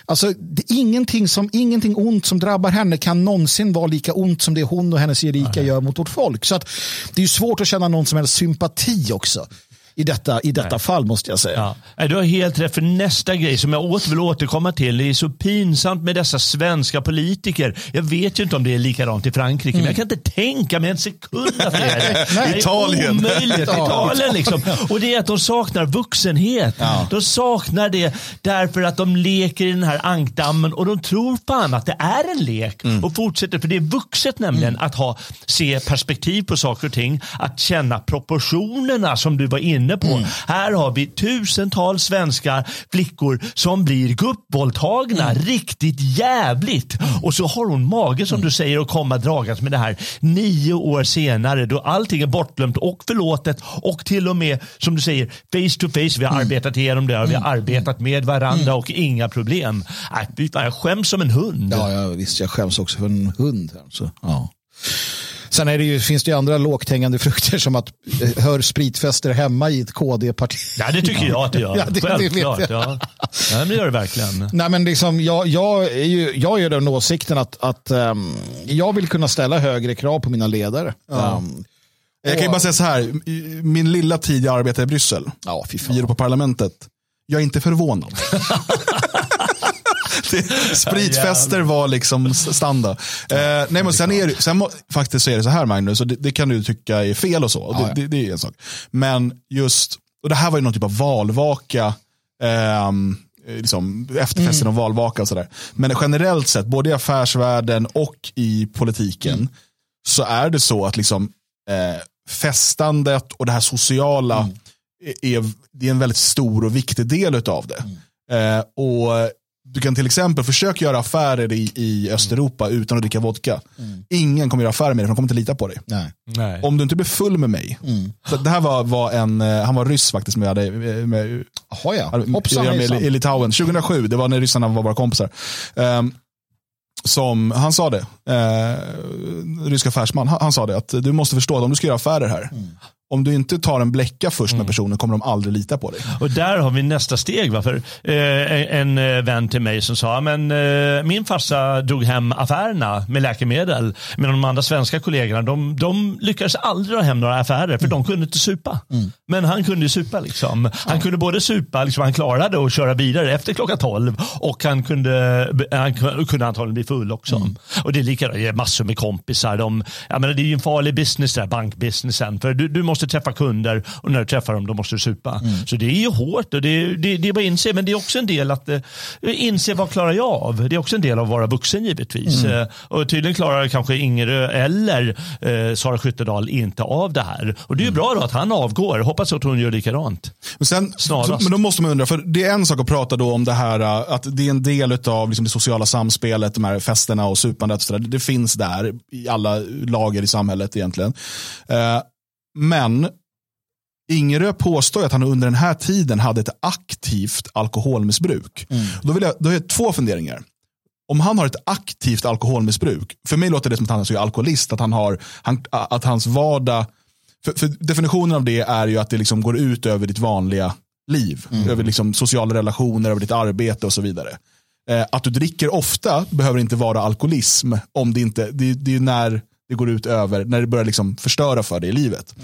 Alltså, det, ingenting, som, ingenting ont som drabbar henne kan någonsin vara lika ont som det hon och hennes Erika gör mot vårt folk. Så att, det är svårt att känna någon som helst sympati också i detta, i detta fall måste jag säga. Ja. Du har helt rätt, för nästa grej som jag åter vill återkomma till, det är så pinsamt med dessa svenska politiker. Jag vet ju inte om det är likadant i Frankrike, mm. men jag kan inte tänka mig en sekund att det är det. Italien. Omöjligt. Italien liksom. Och det är att de saknar vuxenhet. Ja. De saknar det därför att de leker i den här ankdammen och de tror fan att det är en lek mm. och fortsätter, för det är vuxet nämligen mm. att ha, se perspektiv på saker och ting, att känna proportionerna som du var inne inne på. Mm. Här har vi tusentals svenska flickor som blir gubbvåldtagna mm. riktigt jävligt. Mm. Och så har hon mage som du säger att komma dragandes med det här nio år senare då allting är bortglömt och förlåtet och till och med som du säger face to face. Vi har mm. arbetat igenom det och vi har mm. arbetat med varandra mm. och inga problem. Äh, jag skäms som en hund. Ja, ja visst jag skäms också för en hund. Alltså. Ja. Sen är det ju, finns det ju andra lågt hängande frukter som att eh, hör spritfester hemma i ett KD-parti. Ja, det tycker jag att det gör. ja, det, Självklart. Det ja. ja, det gör det verkligen. Nej, men liksom, jag, jag, är ju, jag är den åsikten att, att um, jag vill kunna ställa högre krav på mina ledare. Ja. Um, jag kan ju bara säga så här, min lilla tid jag arbetade i Bryssel, ja, fy på parlamentet, jag är inte förvånad. spritfester var liksom standard. Eh, nej, men sen, är det, sen faktiskt så är det så här Magnus, och det, det kan du tycka är fel och så. Och det, det, det, är en sak. Men just, och det här var ju någon typ av valvaka. Eh, liksom, efterfesten mm. och valvaka och sådär. Men generellt sett, både i affärsvärlden och i politiken, mm. så är det så att liksom, eh, festandet och det här sociala mm är, det är en väldigt stor och viktig del av det. Eh, och du kan till exempel försöka göra affärer i, i Östeuropa utan att dricka vodka. Ingen kommer göra affärer med dig, för de kommer inte lita på dig. Nej. Nej. Om du inte blir full med mig. Så det här var, var en, eh, han var ryss faktiskt, med, eh, med, Jaha ja, hoppsan med, med, i Litauen. 2007, det var när ryssarna var våra kompisar. Ehm, som, han sa det, eh, rysk affärsman, han, han sa det att du måste förstå att om du ska göra affärer här, om du inte tar en bläcka först med personen kommer de aldrig lita på dig. Och där har vi nästa steg. Va? För, eh, en eh, vän till mig som sa, men eh, min farsa drog hem affärerna med läkemedel. Men de andra svenska kollegorna, de, de lyckades aldrig dra hem några affärer för de kunde inte supa. Men han kunde ju supa. Liksom. Han kunde både supa, liksom, han klarade att köra vidare efter klockan 12 och han kunde, han kunde antagligen bli full också. Och det är likadant, massor med kompisar. De, jag menar, det är ju en farlig business där, bankbusinessen. För du, du måste träffa kunder och när du träffar dem då måste du supa. Så det är ju hårt och det, det, det är bara att inse. Men det är också en del att eh, inse vad klarar jag av. Det är också en del av att vara vuxen givetvis. Eh, och tydligen klarar kanske Ingerö eller eh, Sara Skyttedal inte av det här. Och det är ju bra då att han avgår. Hoppas att hon gör likadant. Men, sen, Snarast. men då måste man undra, för det är en sak att prata då om det här äh, att det är en del av liksom det sociala samspelet, de här festerna och supandet. och så där. Det finns där i alla lager i samhället egentligen. Men Ingerö påstår att han under den här tiden hade ett aktivt alkoholmissbruk. Då, vill jag, då har jag två funderingar. Om han har ett aktivt alkoholmissbruk, för mig låter det som att han är alkoholist, att, han har, han, att hans vardag, för, för definitionen av det är ju att det liksom går ut över ditt vanliga liv, över liksom sociala relationer, över ditt arbete och så vidare. Eh, att du dricker ofta behöver inte vara alkoholism, om det inte, det, det är när det går ut över, när det börjar liksom förstöra för dig i livet.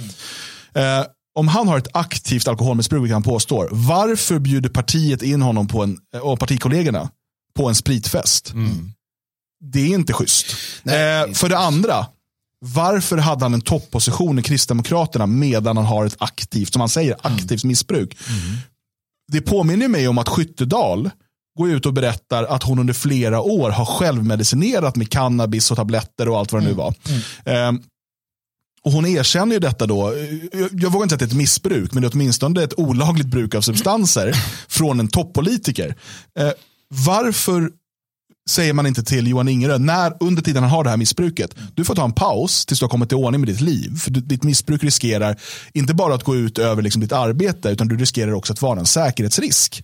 Eh, om han har ett aktivt alkoholmissbruk, vilket han påstår, varför bjuder partiet in honom på en, och partikollegorna på en spritfest? Det är inte schysst. eh, för det andra, varför hade han en topposition i Kristdemokraterna medan han har ett aktivt, som han säger, aktivt missbruk? Det påminner mig om att Skyttedal går ut och berättar att hon under flera år har självmedicinerat med cannabis och tabletter och allt vad det nu var. Ehm, och hon erkänner ju detta då, jag, jag vågar inte säga att det är ett missbruk, men det är åtminstone ett olagligt bruk av substanser från en toppolitiker. Eh, varför säger man inte till Johan Ingerö, när, under tiden han har det här missbruket, du får ta en paus tills du har kommit till ordning med ditt liv. För ditt missbruk riskerar inte bara att gå ut över liksom ditt arbete, utan du riskerar också att vara en säkerhetsrisk.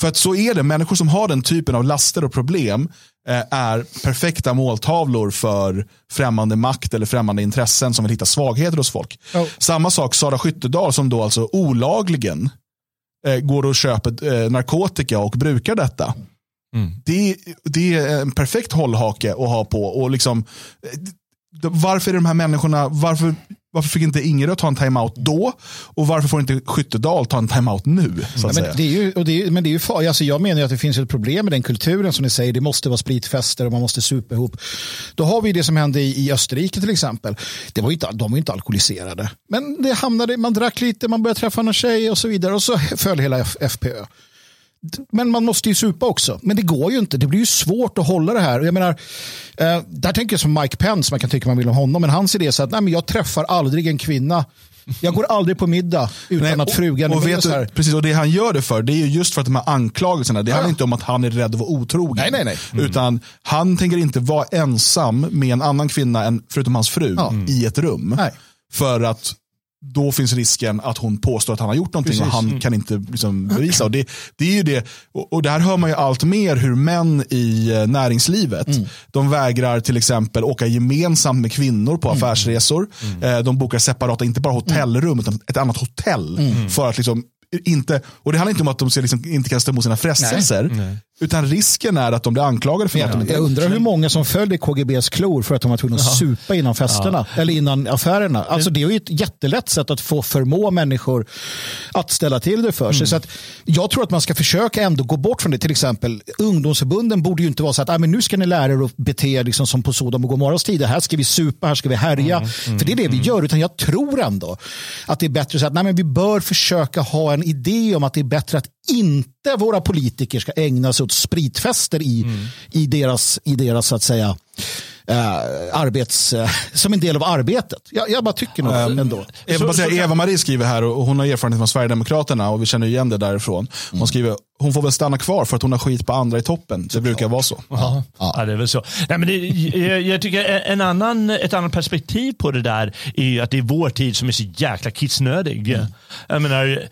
För att så är det, människor som har den typen av laster och problem eh, är perfekta måltavlor för främmande makt eller främmande intressen som vill hitta svagheter hos folk. Ja. Samma sak Sara Skyttedal som då alltså olagligen eh, går och köper eh, narkotika och brukar detta. Det, det är en perfekt hållhake att ha på. Och liksom, eh, varför är de här människorna, varför, varför fick inte Ingerö ta en timeout då? Och varför får inte Skyttedal ta en timeout nu? Så att Ja, säga. men det är ju, och det är, men det är ju far, alltså jag menar att det finns ett problem med den kulturen som ni säger. Det måste vara spritfester och man måste supa ihop. Då har vi det som hände i, i Österrike till exempel. Det var inte, de var inte alkoholiserade. Men det hamnade, man drack lite, man började träffa någon tjej och så vidare. Och så föll hela F, FPÖ. Men man måste ju supa också. Men det går ju inte. Det blir ju svårt att hålla det här. Jag menar, eh, där tänker jag som Mike Pence, man kan tycka man vill om honom. Men hans idé är så att nej, men jag träffar aldrig en kvinna. Jag går aldrig på middag utan Nej, att frugan och, och vet du, precis, och det han gör det för, det är ju just för att de här anklagelserna, det handlar inte om att han är rädd att vara otrogen. Nej, nej, nej. Utan han tänker inte vara ensam med en annan kvinna, än, förutom hans fru, Ja. i ett rum. Nej. För att då finns risken att hon påstår att han har gjort någonting och Precis. han kan inte liksom bevisa. Och det, det är ju det, och, och där hör man ju allt mer hur män i eh, näringslivet, de vägrar till exempel åka gemensamt med kvinnor på affärsresor. Eh, De bokar separata, inte bara hotellrum, utan ett annat hotell. För att liksom inte, och det handlar inte om att de liksom inte kan stå emot sina frestelser. Utan risken är att de blir anklagade för något. de inte Jag undrar hur många som följer KGBs klor för att de var tvungna att supa innan festerna eller innan affärerna. Alltså det är ju ett jättelätt sätt att få förmå människor att ställa till det för sig. Så att jag tror att man ska försöka ändå gå bort från det. Till exempel ungdomsförbunden borde ju inte vara så att ah, men nu ska ni lära er att bete er liksom som på Sodom och Gomorras tid. Här ska vi supa, här ska vi härja. För det är det vi gör. Utan jag tror ändå att det är bättre så att nej, men vi bör försöka ha en idé om att det är bättre att inte våra politiker ska ägna sig åt spritfester i, i deras, i deras så att säga eh, arbets, eh, som en del av arbetet. Jag, jag bara tycker nog Um, ändå. Eva-Marie skriver här och hon har erfarenhet från Sverigedemokraterna och vi känner igen det därifrån. Hon skriver hon får väl stanna kvar för att hon har skit på andra i toppen. Det brukar vara så. Ja, ja. det är väl så. Nej, men det, jag, jag tycker en annan, ett annat perspektiv på det där är att det är vår tid som är så jäkla kissnödig. Mm. Jag menar,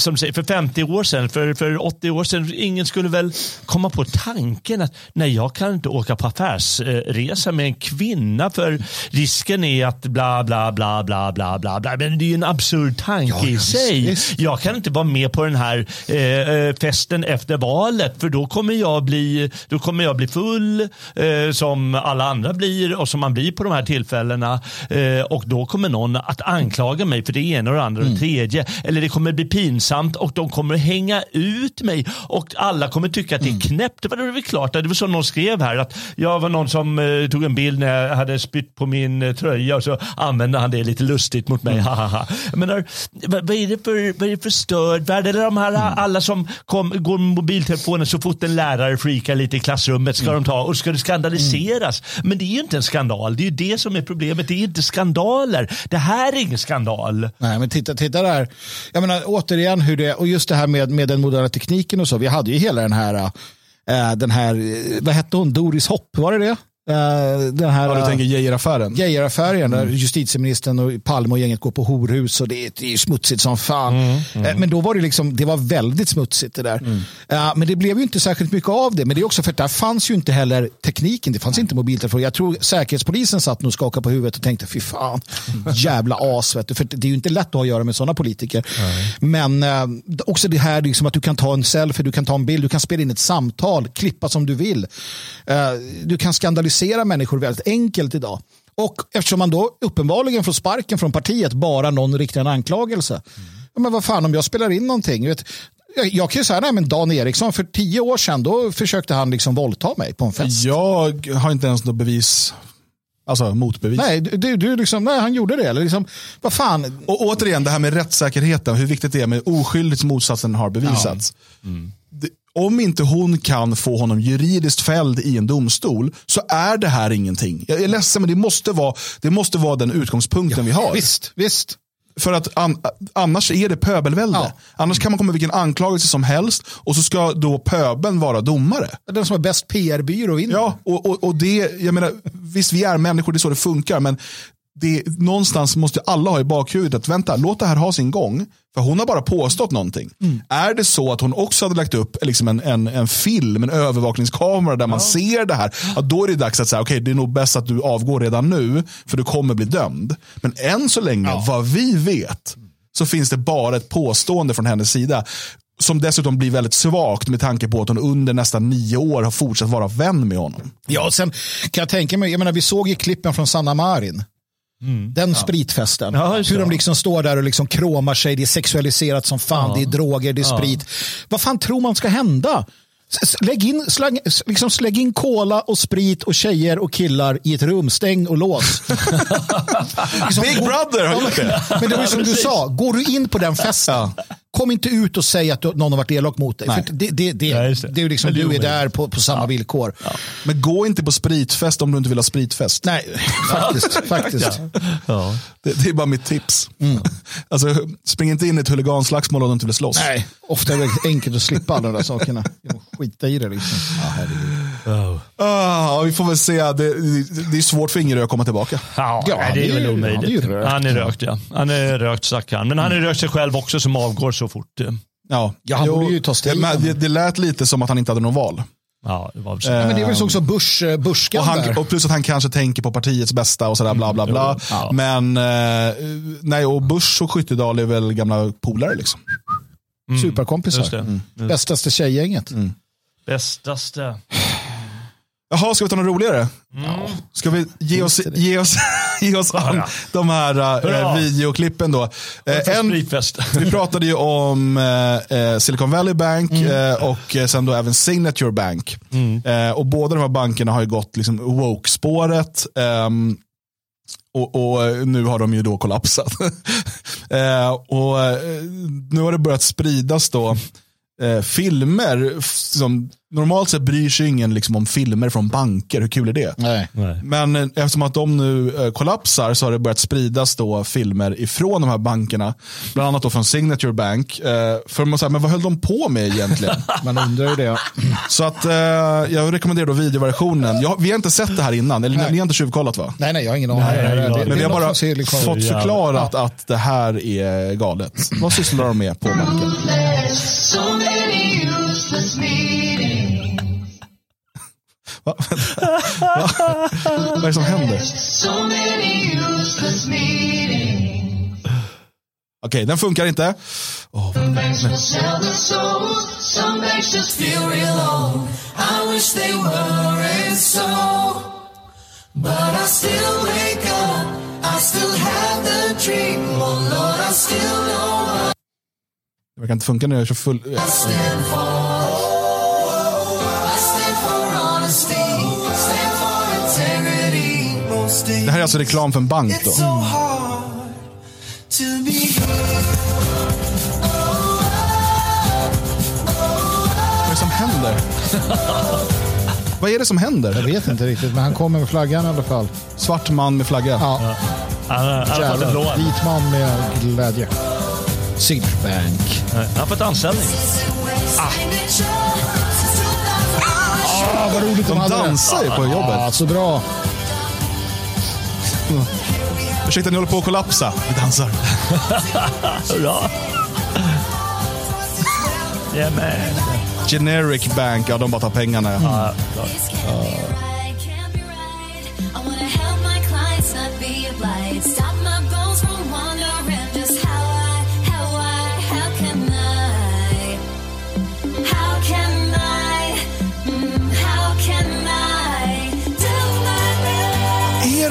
som säger, för 50 år sedan, för, för 80 år sedan, ingen skulle väl komma på tanken att nej, jag kan inte åka på affärsresa med en kvinna för risken är att bla bla bla bla bla bla. bla. Men det är ju en absurd tanke ja, i sig. Visst. Jag kan inte vara med på den här eh, eh, festen efter valet för då kommer jag bli, då kommer jag bli full eh, som alla andra blir och som man blir på de här tillfällena eh, och då kommer någon att anklaga mig för det ena och det andra och det mm. tredje. Eller det kommer bli pinsamt pinsamt och de kommer hänga ut mig och alla kommer tycka att det är mm. knäppt. Det var väl klart, det var som någon skrev här att jag var någon som eh, tog en bild när jag hade spytt på min eh, tröja och så använde han det lite lustigt mot mig. Mm. Menar, vad, vad, är det för, vad är det för störd värld? Eller de här mm. alla som kom, går med mobiltelefonen så fort en lärare freakar lite i klassrummet ska mm. de ta och ska det skandaliseras. Mm. Men det är ju inte en skandal. Det är ju det som är problemet. Det är inte skandaler. Det här är ingen skandal. Nej, men titta, titta där. Jag menar, återigen, hur det, och just det här med, med den moderna tekniken och så. Vi hade ju hela den här, äh, den här, eh, vad hette hon, Doris Hopp, var det det? Uh, den här, ja, du tänker Geijeraffären? Geijeraffären, mm. där justitieministern och Palme och gänget går på horhus och det är, det är smutsigt som fan. Mm, mm. Uh, men då var det liksom, det var väldigt smutsigt det där. Uh, men det blev ju inte särskilt mycket av det. Men det är också för att där fanns ju inte heller tekniken. Det fanns inte mobiltelefon. Jag tror säkerhetspolisen satt och skakade på huvudet och tänkte, fy fan, jävla as. Vet du. För det är ju inte lätt att ha att göra med sådana politiker. Men också det här liksom att du kan ta en selfie, du kan ta en bild, du kan spela in ett samtal, klippa som du vill. du kan skandalisera kritisera människor väldigt enkelt idag. Och eftersom man då uppenbarligen får sparken från partiet bara någon riktar en anklagelse. Mm. Ja, men vad fan om jag spelar in någonting. Vet, jag, jag kan ju säga, nej men Dan Eriksson för tio år sedan då försökte han liksom våldta mig på en fest. Jag har inte ens något bevis Alltså motbevis. Nej, du, du liksom, nej, han gjorde det. Eller liksom, vad fan. Och återigen, det här med rättssäkerheten, hur viktigt det är med oskyldigt motsatsen har bevisats. Ja. Mm om inte hon kan få honom juridiskt fälld i en domstol så är det här ingenting. Jag är ledsen men det måste vara, det måste vara den utgångspunkten ja, vi har. Visst, visst. För att an, annars är det pöbelvälde. Ja. Annars kan man komma med vilken anklagelse som helst och så ska då pöbeln vara domare. Den som har bäst PR-byrå vinner. Ja, och, och, och det, jag menar, visst vi är människor, det är så det funkar, men det, någonstans måste alla ha i bakhuvudet att vänta, låt det här ha sin gång. För hon har bara påstått någonting. Mm. Är det så att hon också hade lagt upp liksom en, en, en film, en övervakningskamera där man ja. ser det här, ja, då är det dags att säga, okej okay, det är nog bäst att du avgår redan nu, för du kommer bli dömd. Men än så länge, ja. vad vi vet, så finns det bara ett påstående från hennes sida. Som dessutom blir väldigt svagt med tanke på att hon under nästan nio år har fortsatt vara vän med honom. Ja, sen kan jag tänka mig, jag menar, vi såg ju klippen från Sanna Marin. Mm. Den ja. spritfesten. Ja, Hur de liksom står där och liksom kråmar sig. Det är sexualiserat som fan. Ja. Det är droger, det är sprit. Vad fan tror man ska hända? Lägg in, släng, liksom slägg in cola och sprit och tjejer och killar i ett rum. Stäng och lås. liksom, Big brother har gjort det. Men det var som du sa, går du in på den festen kom inte ut och säg att någon har varit elak mot dig. För det, det, det, ja, det. det är liksom, du är där på, på samma ja. villkor. Ja. Men gå inte på spritfest om du inte vill ha spritfest. Nej, faktiskt. faktiskt. Det, det, är bara mitt tips. Mm. Alltså, spring inte in i ett huliganslagsmål om du inte vill slåss. Nej, ofta är det enkelt att slippa alla de där sakerna. Skita i det liksom. Oh. Ah, vi får väl se. Det, det är svårt för Ingerö att komma tillbaka. Ja, ja det är väl omöjligt. Han är rökt, ja. Han är rökt stackaren. Men han är rökt sig själv också som avgår så fort. Ja, ja han borde ju ta strid. Det, det, det lät lite som att han inte hade någon val. Ja, det var så. Ja, men det är väl också Bush, eh, Bushkan och, han, och plus att han kanske tänker på partiets bästa och sådär bla bla bla. Mm, ja. Men eh, nej, och Bush och Skyttedal är väl gamla polare liksom. Mm. Superkompisar. Mm. Bästaste tjejgänget. Mm. Bästaste. Jaha, ska vi ta något roligare? Mm. Ska vi ge oss, ge oss, ge oss an de här äh, videoklippen då? Äh, en, vi pratade ju om äh, Silicon Valley Bank mm. och sen då även Signature Bank. Mm. och båda de här bankerna har ju gått liksom woke-spåret. Um, och, och, nu har de ju då kollapsat. och nu har det börjat spridas då eh, filmer, som, normalt sett bryr sig ingen liksom, om filmer från banker, hur kul är det? Nej. Men eh, eftersom att de nu eh, kollapsar så har det börjat spridas då filmer ifrån de här bankerna. Bland annat då från Signature Bank. Eh, för man säger, men vad höll de på med egentligen? Man undrar ju det. så att jag rekommenderar då videoversionen. Jag, vi har inte sett det här innan, eller Nej. ni har inte tjuvkollat va? Nej, nej, jag har ingen aning. Nej, Det- nej, Men vi har bara fått Ja. förklarat att det här är galet. Vad sysslar de med på banken? Va? Va? Vad är det som händer? Okej, den funkar inte. So. But I still wake up. I still have the dream. Oh Lord, I still know det verkar inte funka när jag kör full... Det här är alltså reklam för en bank då. Vad är det som händer? Vad är det som händer? Jag vet inte riktigt, men han kommer med flaggan i alla fall. Svart man med flagga. Ja, Han, han har fått jävlar. lån. Vit man med glädje. Signature Bank. Han har fått anställning. Ah, vad roligt De hade det. dansar ju på Ja, jobbet. så bra. Ursäkta, ni håller på att kollapsa. Vi dansar. Yeah, man. Generic bank, ja de bara tar pengarna. Mm? Vad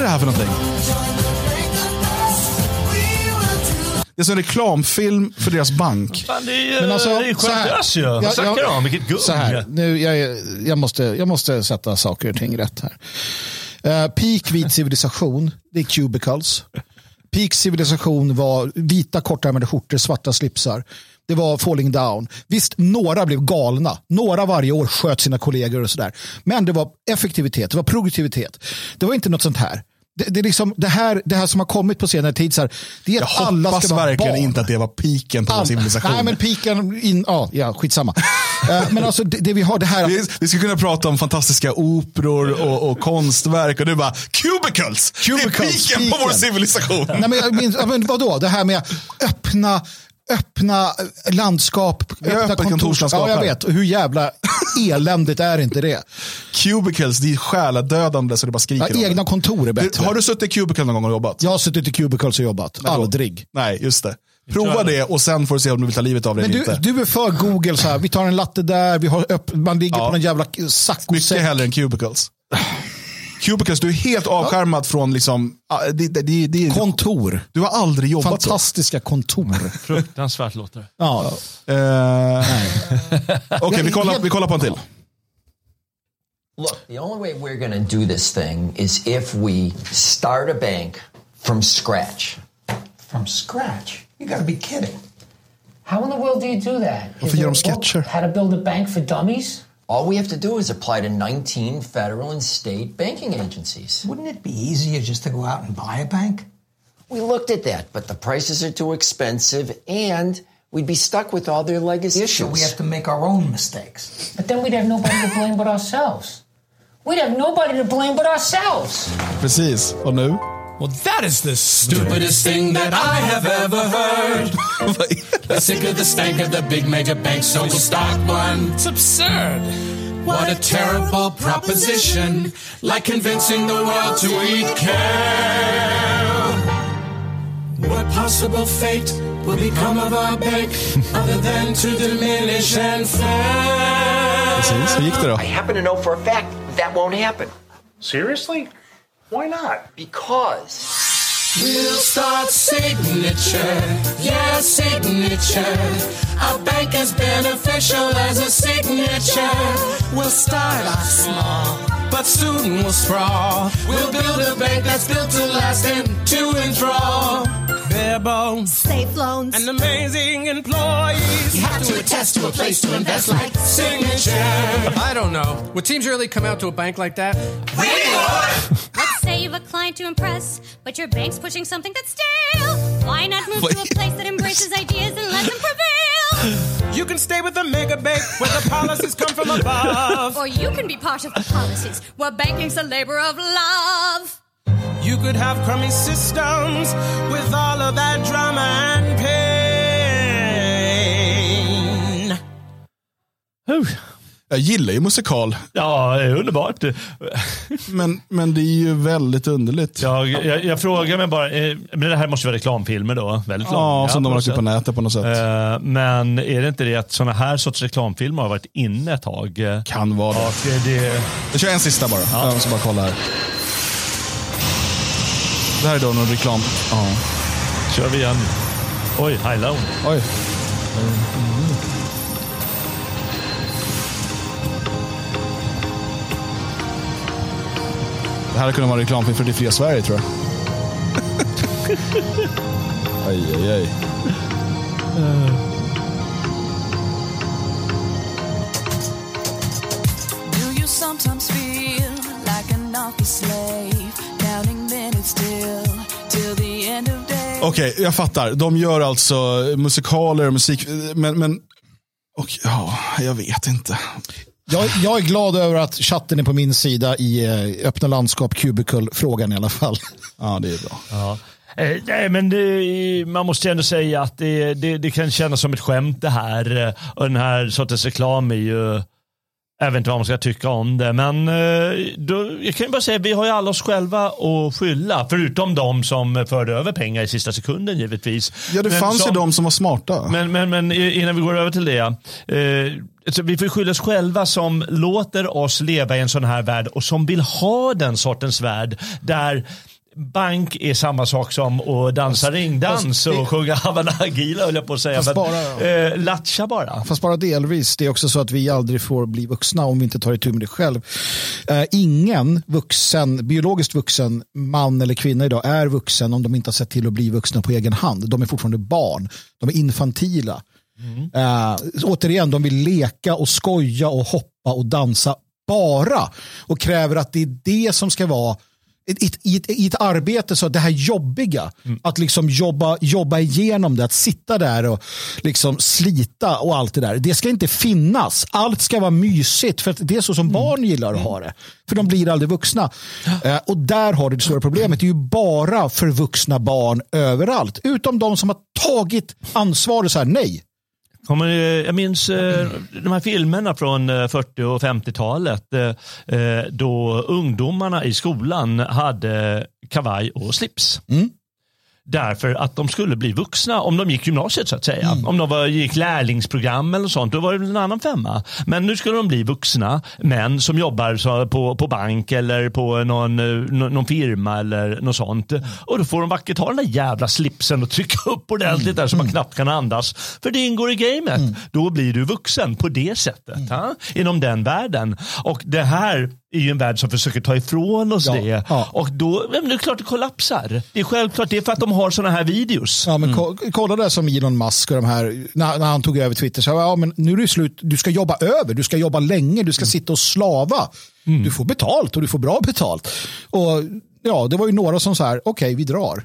är det här för någonting? Det är som en reklamfilm för deras bank. Fan, det är ju Men alltså, skönt ju. Vad snackar du om? Vilket gung. Så här, nu, jag, jag, måste, jag måste sätta saker och ting rätt här. Uh, peak vit civilisation, det är cubicles. Peak civilisation var vita kortärmade skjortor, svarta slipsar. Det var falling down. Visst, några blev galna. Några varje år sköt sina kollegor och sådär. Men det var effektivitet, det var produktivitet. Det var inte något sånt här. Det, det, är liksom, det, här, det här som har kommit på senare tid, så här, det är Jag att alla ska vara verkligen barn. inte att det var piken på All- civilisation. Nej, men piken, in, ja, ja, skitsamma. Eh, men alltså det, det vi har, det här... vi, vi skulle kunna prata om fantastiska operor och, och konstverk och du bara cubicles! Cubicles, det är piken på piken. vår civilisation. Nej, men, jag minns, men vadå, det här med öppna, öppna landskap, öppna öppet kontorslandskap Ja, jag vet. Och Hur jävla eländigt är inte det? Cubicles, det är själadödande så det bara skriker Ja, egna kontor är Du, bättre. har du suttit i cubicle någon gång och jobbat? Jag har suttit i cubicles och jobbat. Aldrig. Nej, just det. Prova det och sen får du se om du vill ta livet av dig eller du, inte. du är för Google så här. Vi tar en latte där, vi har öpp, man ligger Ja. på någon jävla Mycket saccosäck. hellre än cubicles. Cubicles, du är helt avskärmad från liksom, ah, det, det, det, det, Kontor. du har aldrig jobbat så. Fantastiska kontor. Fruktansvärt låter det. Ja. Eh, Okej, vi, kollar, vi kollar på en till. Look, the only way we're going to do this thing is if we start a bank from scratch. From scratch? You gotta be kidding. How in the world do you do that? Varför gör de sketcher? How to build a bank for dummies? All we have to do is apply to 19 federal and state banking agencies. Wouldn't it be easier just to go out and buy a bank? We looked at that, but the prices are too expensive and we'd be stuck with all their legacy So issues. we have to make our own mistakes. But then we'd have nobody to blame but ourselves. We'd have nobody to blame but ourselves. Precis, och nu? Well, that is the stupidest thing that I have ever heard. We're sick of the stank of the big major banks, so we'll start one. It's absurd. What a terrible proposition. Like convincing the world to eat kale. What possible fate will become of our bank other than to diminish and fail? Precis, hur gick det då? I happen to know for a fact that won't happen. Seriously? Why not? Because We'll start signature, yeah, signature. Our bank as beneficial as a signature. We'll start off small, but soon we'll sprawl. We'll build a bank that's built to last and to enthrall. bare bones, Safe loans. and amazing employees. You have to attest to a place to invest like Signature. I don't know. Would teams really come out to a bank like that? Let's say you've a client to impress, but your bank's pushing something that's stale. Why not move to a place that embraces ideas and lets them prevail? You can stay with the mega bank where the policies come from above. Or you can be part of the policies where banking's a labor of love. You could have crummy systems with all of that drama and pain. Huh. Jag gillar ju musikal, Ja, det är underbart. men, men det är ju väldigt underligt. Jag, jag, jag frågar mig bara, eh, men det här måste vara reklamfilmer då? Väldigt långa. Ja, som de har lagt ut på nätet på något sätt. Eh, Men är det inte det att sådana här sorts reklamfilmer har varit inne ett tag? Kan vara det. Eh, det Jag kör en sista bara. Jag måste bara kolla här. Det här är då någon reklam. Ja. kör vi igen. Oj, High Low. Oj. Det här kunde vara reklamfilm för Det fria Sverige tror jag. aj, aj, aj. Do you sometimes feel like an office slave, counting minutes till till the end of day? Okej, jag fattar. De gör alltså musikaler och musik. Men, men och, ja, jag vet inte. Jag, jag är glad över att chatten är på min sida i eh, öppna landskap Cubicle-frågan i alla fall. Ja, det är bra. Ja. Eh, Nej, men det, man måste ju ändå säga att det, det, det kan kännas som ett skämt det här. eh, Och den här sortens reklam är ju, jag vet inte vad man ska tycka om det. Men eh, då, jag kan ju bara säga, vi har ju alla oss själva att skylla. Förutom de som förde över pengar i sista sekunden givetvis. Ja, det Men fanns ju som- de som var smarta. Men, men, men innan vi går över till det. Eh, vi får skylla oss själva som låter oss leva i en sån här värld och som vill ha den sortens värld där bank är samma sak som att dansa ringdans och sjunga Havana Nagila höll jag på att säga. Fast bara- eh, latcha bara. Fast bara delvis. Det är också så att vi aldrig får bli vuxna om vi inte tar itu med det själv. Eh, ingen vuxen, biologiskt vuxen man eller kvinna idag är vuxen om de inte har sett till att bli vuxna på egen hand. De är fortfarande barn. De är infantila. Eh, återigen, de vill leka och skoja och hoppa och dansa bara och kräver att det är det som ska vara i ett, i, ett, i ett arbete så det här jobbiga, att liksom jobba, jobba igenom det, att sitta där och liksom slita och allt det där. Det ska inte finnas. Allt ska vara mysigt för att det är så som barn gillar att ha det. För de blir aldrig vuxna. Eh, och där har du det stora problemet. Det är ju bara för vuxna barn överallt. Utom de som har tagit ansvar och så här, nej. Kommer, jag minns eh, de här filmerna från eh, 40 och 50-talet eh, då ungdomarna i skolan hade kavaj och slips. Mm. Därför att de skulle bli vuxna om de gick gymnasiet så att säga. Om de var, gick lärlingsprogram eller sånt, då var det en annan femma. Men nu skulle de bli vuxna män som jobbar så, på, på bank eller på någon, eh, nå- någon firma eller något sånt. Och då får de vackert ha den där jävla slipsen och trycka upp ordentligt där så man knappt kan andas. För det ingår i gamet. Då blir du vuxen på det sättet. Ha? Inom den världen. Och det här är ju en värld som försöker ta ifrån oss Ja, det. ja. Och då, men det är klart det kollapsar. Det är självklart, det är för att de har sådana här videos. Ja, men ko- kolla där som Elon Musk och de här, när, när han tog över Twitter. Så, ja, men nu är det slut, du ska jobba över, du ska jobba länge, du ska sitta och slava. Du får betalt och du får bra betalt. Och ja, det var ju några som så här, okej vi drar.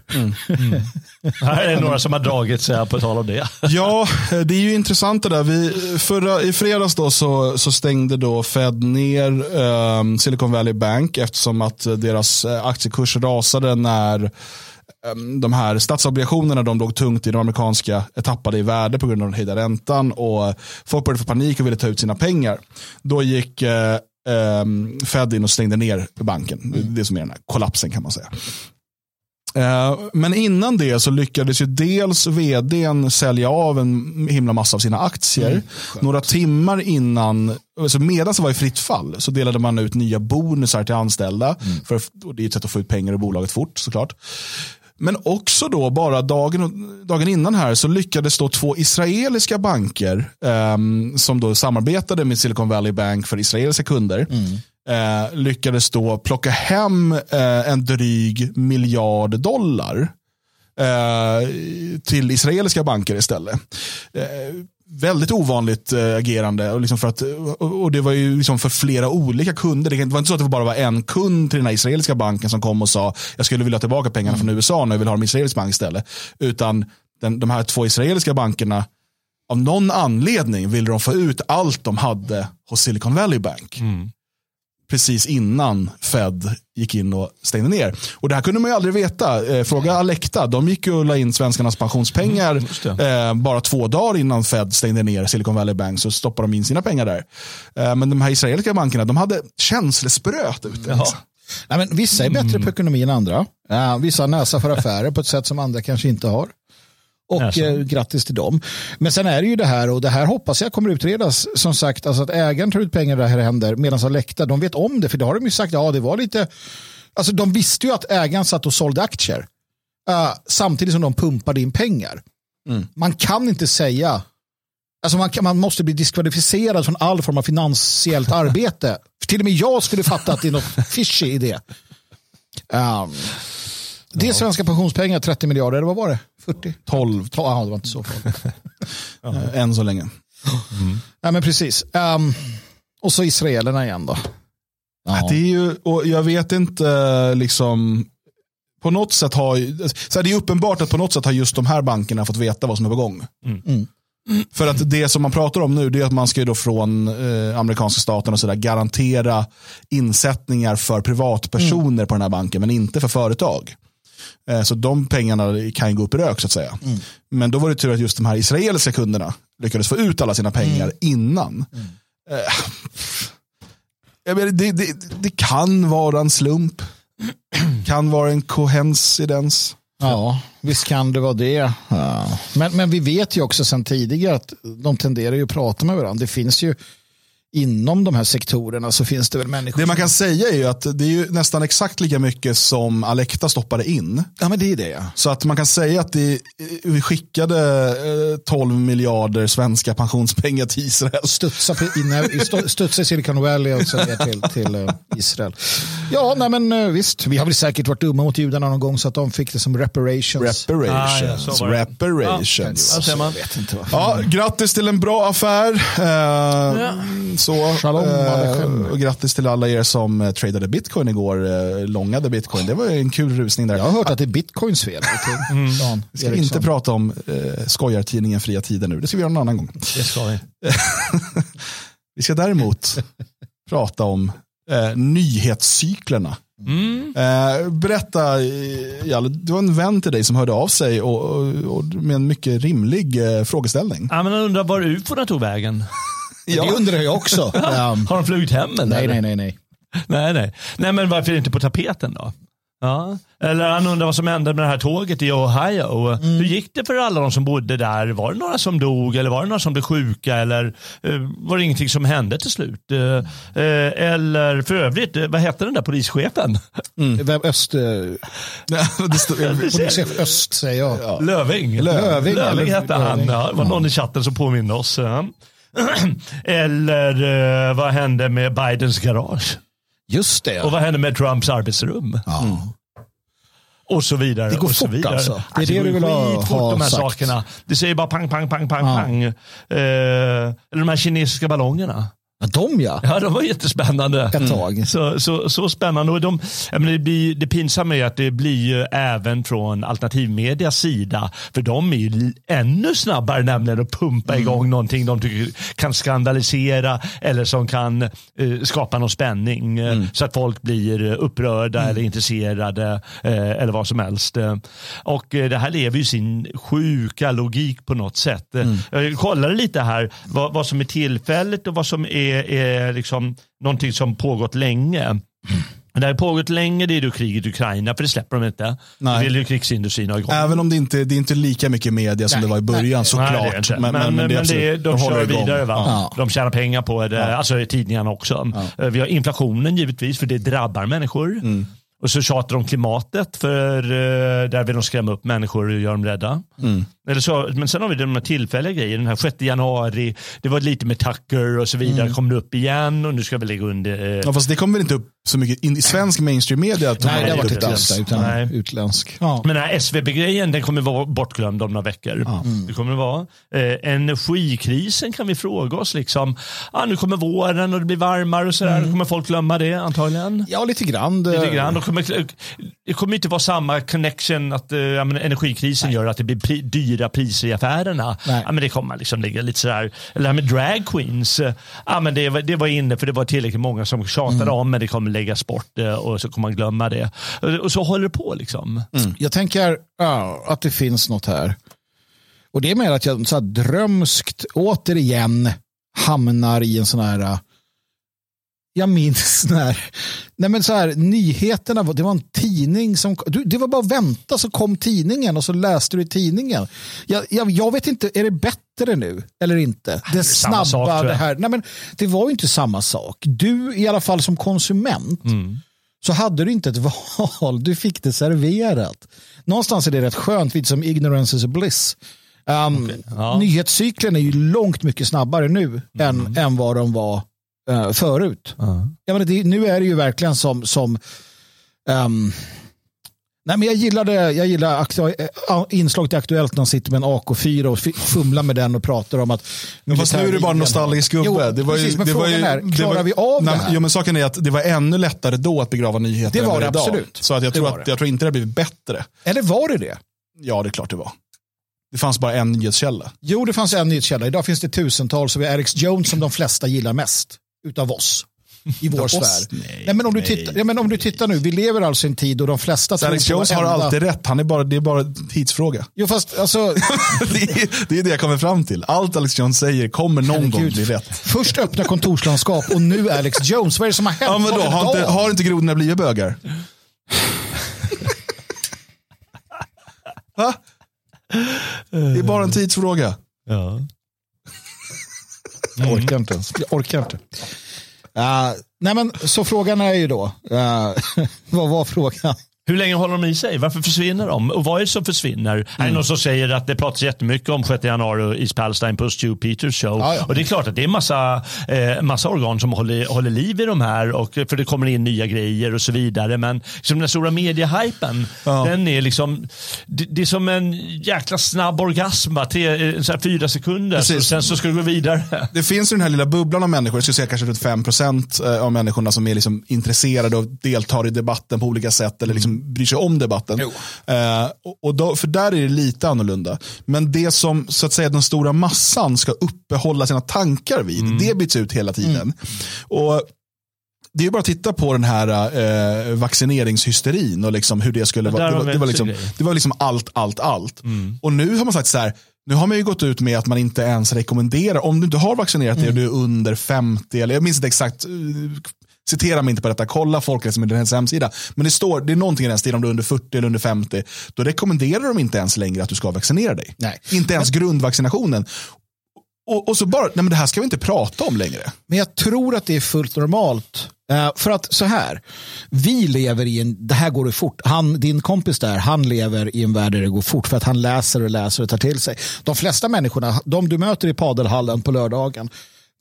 Här är några som har dragit sig på tal om det. Ja, det är ju intressant det där. Vi, förra, I fredags då så, så stängde då Fed ner ehm, Silicon Valley Bank eftersom att deras eh, aktiekurs rasade när ehm, de här statsobligationerna de låg tungt i de amerikanska eh, tappade i värde på grund av den höjda räntan och folk började få panik och ville ta ut sina pengar. Då gick eh, ehm, Fed in och stängde ner banken. Det är Det som är den här kollapsen kan man säga. Eh, Men innan det så lyckades ju dels vdn sälja av en himla massa av sina aktier. Några timmar innan, alltså medan det var i fritt fall, så delade man ut nya bonusar till anställda. För, och det är ett sätt att få ut pengar ur bolaget fort såklart. Men också då, bara dagen, dagen innan här, så lyckades då två israeliska banker ehm, som då samarbetade med Silicon Valley Bank för israeliska kunder eh, lyckades då plocka hem eh, en dryg miljard dollar eh, till israeliska banker istället. Väldigt ovanligt eh, agerande. Och, liksom för att, och, det var ju liksom för flera olika kunder. Det var inte så att det bara var en kund till den här israeliska banken som kom och sa jag skulle vilja ha tillbaka pengarna från USA när jag vill ha dem i israelisk bank istället. Utan den, de här två israeliska bankerna av någon anledning ville de få ut allt de hade hos Silicon Valley Bank. Precis innan Fed gick in och stängde ner. Och det här kunde man ju aldrig veta. Eh, Fråga Alecta, de gick ju och la in svenskarnas pensionspengar eh, bara två dagar innan Fed stängde ner Silicon Valley Bank. Så stoppade de in sina pengar där. Eh, men de här israeliska bankerna, de hade känselspröt ute. liksom. Nej, men vissa är bättre på ekonomi än andra. Ja, vissa har näsa för affärer på ett sätt som andra kanske inte har. Och eh, grattis till dem. Men sen är det ju det här, och det här hoppas jag kommer utredas, som sagt, alltså att ägaren tar ut pengar där det här händer, medan Alecta, de vet om det, för det har de ju sagt, ja det var lite, alltså de visste ju att ägaren satt och sålde aktier, eh, samtidigt som de pumpade in pengar. Man kan inte säga, alltså man, kan, man måste bli diskvalificerad från all form av finansiellt arbete. För till och med jag skulle fatta att det är något fishy i det. Um, det är svenska pensionspengar, 30 miljarder, eller vad var det? 40? 12 Ja, det var inte så farligt. än så länge. Ja, men precis. Um, och så israelerna igen då. Ja. Det är ju, och jag vet inte, liksom, på något sätt har, så här, det är uppenbart att på något sätt har just de här bankerna fått veta vad som är på gång. Mm. För att det som man pratar om nu det är att man ska ju då från eh, amerikanska staten och så där garantera insättningar för privatpersoner Mm. på den här banken men inte för företag. Eh, så de pengarna kan ju gå upp i rök så att säga. Mm. Men då var det tur att just de här israeliska kunderna lyckades få ut alla sina pengar Mm. innan. Eh, jag menar, det, det, det kan vara en slump. kan vara en koincidens. Ja, visst kan det vara det. Ja. Men, men vi vet ju också sedan tidigare att de tenderar ju att prata med varandra. Det finns ju inom de här sektorerna så finns det väl människor. Det man som- kan säga är ju att det är ju nästan exakt lika mycket som Alecta stoppade in. Ja, men det är det ja. Så att man kan säga att det, vi skickade eh, 12 miljarder svenska pensionspengar till Israel. Studsa, på, i stu- studsa i Silicon Valley och sen ner till, till eh, Israel. Ja, nej men eh, visst. Vi har väl säkert varit dumma mot judarna någon gång så att de fick det som reparations. Ah, ja, Reparations. så var det. reparations. Ja. Jag vet inte varför. Ja, grattis till en bra affär. Eh, Så, Shalom eh, och grattis till alla er som eh, tradade bitcoin igår, eh, långade bitcoin. Det var ju en kul rusning där. Jag har hört att det är bitcoins fel. Mm. Vi ska inte prata om eh, skojartidningen Fria Tider nu, det ska vi göra någon annan gång. Det ska vi. Vi ska däremot prata om eh, nyhetscyklerna. Eh, berätta, eh, Jalle, det var en vän till dig som hörde av sig och, och, och med en mycket rimlig eh, frågeställning. Ja, men jag undrar var ufona tog vägen. Det undrar jag också. Har de flugit hem eller? nej, nej, nej, nej. nej, nej. Nej, men varför är det inte på tapeten då? Ja. Eller han undrar vad som hände med det här tåget i Ohio. Hur gick det för alla de som bodde där? Var det några som dog eller var det några som blev sjuka? Eller eh, var det ingenting som hände till slut? Eh, eh, eller för övrigt, vad hette den där polischefen? Vem öst, polischef öst säger jag. Löving. Löving, Löving eller- hette han. Löving. Ja, det var någon i chatten som påminde oss. Eller eh, vad hände med Bidens garage? Just det. Och vad hände med Trumps arbetsrum? Ja. Och så vidare. Det går och så fort vidare. alltså. Det är det går du vill ha- ha de här sagt. sakerna. Det säger bara pang, pang, pang, pang, Ja. pang. Eh, eller de här kinesiska ballongerna. Ja, de ja. Ja, de var jättespännande. Ett tag. Så, så, så spännande. Och de, menar, det, blir, det pinsamma är att det blir ju även från alternativmedias sida. För de är ju ännu snabbare nämligen att pumpa igång någonting de tycker kan skandalisera eller som kan eh, skapa någon spänning. eh, Så att folk blir eh, upprörda eller intresserade eh, eller vad som helst. Eh, Och det här lever ju sin sjuka logik på något sätt. Eh, Jag kollade lite här vad, vad som är tillfälligt och vad som är, är liksom någonting som pågått länge. Det har pågått länge, det är ju kriget i Ukraina, för det släpper de inte. Nej. Det vill ju krigsindustrin ha igång. Även om det inte det är inte lika mycket media som Nej, det var i början Nej, det är såklart. det inte. Men, men, men, det, absolut- de, håller kör igång. vidare. Va? Ja. De tjänar pengar på det, alltså i tidningarna också. Eh, Vi har inflationen givetvis, för det drabbar människor. Mm. Och så tjatar de om klimatet, för eh, där vill de skrämma upp människor och göra dem rädda. Mm. Eller så, men sen har vi de här tillfälliga grejerna. Den här 6 januari, det var lite med Tucker och så vidare. Mm. Kom det upp igen och nu ska vi lägga under. Eh, Ja, fast det kommer väl inte upp så mycket in, i svensk mainstream media? att Nej, det har varit det. där, utan Nej. utländsk. Ja. Men den här SVB-grejen den kommer vara bortglömd om några veckor. Det kommer det vara. Eh, energikrisen kan vi fråga oss. Liksom. Ah, nu kommer våren och det blir varmare och sådär. Kommer folk glömma det antagligen? ja, lite grann. Lite grann. Kommer, det kommer inte vara samma connection att eh, ja, energikrisen gör att det blir pri, dyra priser i affärerna. Nej. Ja, men det kommer liksom ligga lite sådär. Eller det här med drag queens. eh, Ja, men det, var- det var inne för det var tillräckligt många som tjatade Mm. om men det kommer läggas bort eh, och så kommer man glömma det. Och, och så håller det på liksom. Jag tänker ja, att det finns något här. Och det är mer att jag så här drömskt återigen hamnar i en sån här äh, jag minns när, nej men så här, nyheterna, det var en tidning som, du, det var bara att vänta så kom tidningen och så läste du i tidningen. Jag, jag, jag vet inte, är det bättre nu eller inte? Det samma snabba, sak, det här, nej men det var ju inte samma sak. Du i alla fall som konsument Mm. så hade du inte ett val, du fick det serverat. Någonstans är det rätt skönt, lite som ignorance is a bliss. Um, Nyhetscykeln är ju långt mycket snabbare nu Mm. än, än vad de var eh, förut. Jag menar, det, nu är det ju verkligen som, som ehm, Nej, men jag gillade, jag gillar aktu- äh, inslaget i Aktuellt när han sitter med en AK4 och fumlar med den och pratar om att... Men fast nu är det bara en nostalgisk gubbe. Jo, det var ju, precis, men det var frågan ju, är, det klarar var- vi av det nej, här? Jo, men saken är att det var ännu lättare då att begrava nyheter Det var än det idag. absolut. Så att jag, Det tror var att, det. jag tror inte det har blivit bättre. Eller var det det? Ja, det är klart det var. Det fanns bara en nyhetskälla. Jo, det fanns en nyhetskälla. Idag finns det tusentals och vi har Alex Jones som de flesta gillar mest utav oss. I vår oss? sfär. Nej, men, om du tittar, ja, men om du tittar nu, vi lever alltså i en tid då de flesta Alex Jones har alltid rätt. Han är bara, det är bara en tidsfråga. Jo, fast alltså, det, är, det är det jag kommer fram till. Allt Alex Jones säger kommer någon gång Herregud. bli rätt. först öppna kontorslandskap och nu Alex Jones. Vad är det som har hänt? Ja, men då, har, inte, har inte grodorna blivit bögar? Va? Det är bara en tidsfråga. Ja. Mm. Jag orkar inte. ens. Jag orkar inte. Uh, nej men så frågan är ju då, uh, vad var frågan? Hur länge håller de i sig? Varför försvinner de? Och vad är det som försvinner? Mm. Är det någon som säger att det pratas jättemycket om 6 januari och East Palestine på Stu Peters show. Ja, ja. Och det är klart att det är massa, eh, massa organ som håller, håller liv i de här. Och, för det kommer in nya grejer och så vidare. Men liksom den stora mediehypen, den är liksom, det, det är som en jäkla snabb orgasm. Tre, eh, så fyra sekunder. Precis. sen så ska du gå vidare. Det finns ju den här lilla bubblan av människor, jag skulle säga kanske runt 5% av människorna som är liksom intresserade och deltar i debatten på olika sätt eller liksom bryr sig om debatten. Eh, och, då, för där är det lite annorlunda. Men det som så att säga den stora massan ska uppehålla sina tankar vid, det byts ut hela tiden. Och det är bara att titta på den här eh, vaccineringshysterin och liksom hur det skulle vara. Det, var- det, var liksom, det var liksom allt, allt, allt. Och nu har man sagt så här, nu har man ju gått ut med att man inte ens rekommenderar, om du inte har vaccinerat dig och du är under 50, eller jag minns inte exakt, eh, citera mig inte på detta, kolla Folkhälsomyndighetens hemsida. Men det står, det är någonting i den stilen, om du är under 40 eller under 50, då rekommenderar de inte ens längre att du ska vaccinera dig. Nej. Inte ens grundvaccinationen. Och, och så bara, nej men det här ska vi inte prata om längre. Men jag tror att det är fullt normalt. Eh, för att så här, vi lever i en, det här går det fort. Han, din kompis där, han lever i en värld där det går fort för att han läser och läser och tar till sig. De flesta människorna, de du möter i padelhallen på lördagen,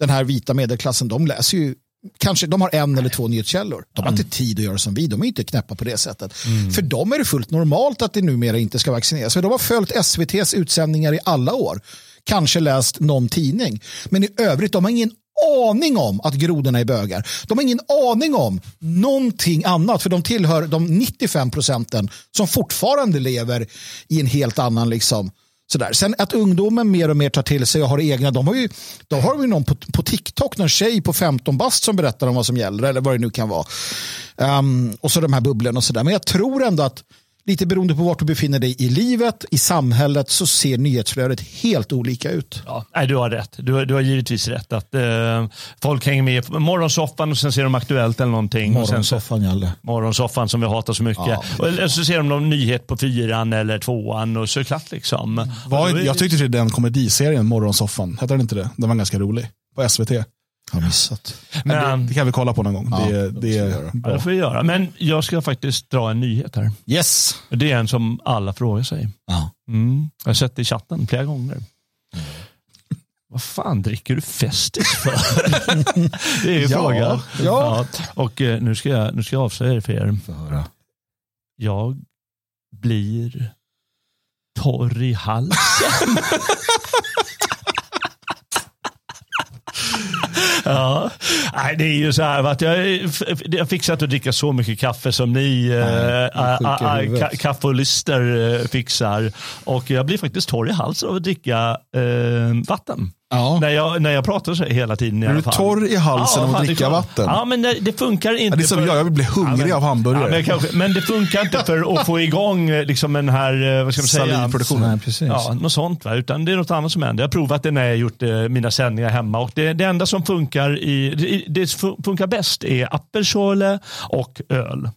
den här vita medelklassen, de läser ju Kanske de har en eller två nyhetskällor. De har inte tid att göra som vi. De är inte knäppa på det sättet. För dem är det fullt normalt att det numera inte ska vaccineras. För de har följt SVTs utsändningar i alla år. Kanske läst någon tidning. Men i övrigt, de har ingen aning om att grodorna är bögar. De har ingen aning om någonting annat. För de tillhör de 95 procenten som fortfarande lever i en helt annan liksom, Sådär. Sen att ungdomen mer och mer tar till sig och har egna, de har ju, då har de ju någon på, på TikTok, någon tjej på 15 bast som berättar om vad som gäller eller vad det nu kan vara. Um, och så de här bubblorna och sådär. Men jag tror ändå att lite beroende på vart du befinner dig i livet, i samhället så ser nyhetsflödet helt olika ut. Ja, nej, du har rätt. Du, har- du har givetvis rätt. att eh, Folk hänger med på morgonsoffan och sen ser de Aktuellt eller någonting. Och sen Morgonsoffan, Jalle. morgonsoffan som vi hatar så mycket. Ja. och, så ser de någon nyhet på fyran eller tvåan och så klart. Liksom. Var, jag tyckte det den komediserien, Morgonsoffan, hette den inte det? Den var ganska rolig. På SVT. Har missat. Men, Det kan vi kolla på någon gång. Ja, det, det det är ja, det får vi göra. Men jag ska faktiskt dra en nyhet här. Yes. Det är en som alla frågar sig. Ja. Mm. Jag har sett det i chatten flera gånger. Vad fan dricker du Festis för? det är ju Ja, frågan. ja. Och eh, nu ska jag, nu ska jag avslöja det för er. Få höra. Jag blir torr i halsen. ja, nej, det är ju så här att jag, jag fixar inte att dricka så mycket kaffe som ni Nej, äh, kaffe och äh, fixar. Och jag blir faktiskt torr i halsen av att dricka äh, vatten. Ja. När, jag, när jag pratar så hela tiden i Är alla du fall. torr i halsen av att är dricka vatten? Ja, men det, det funkar inte. Ja, det är som för- jag, jag vill bli hungrig Ja, men- av hamburgare. Ja, men, kanske, men det funkar inte för att få igång eh, liksom den här, eh, vad ska man säga? Salivproduktionen. Nej, precis. Ja, något sånt. Va? Utan det är något annat som händer. Jag har provat det när jag har gjort eh, mina sändningar hemma. Och det, det enda som funkar, i, det, det fu- funkar bäst är apelschorle och öl.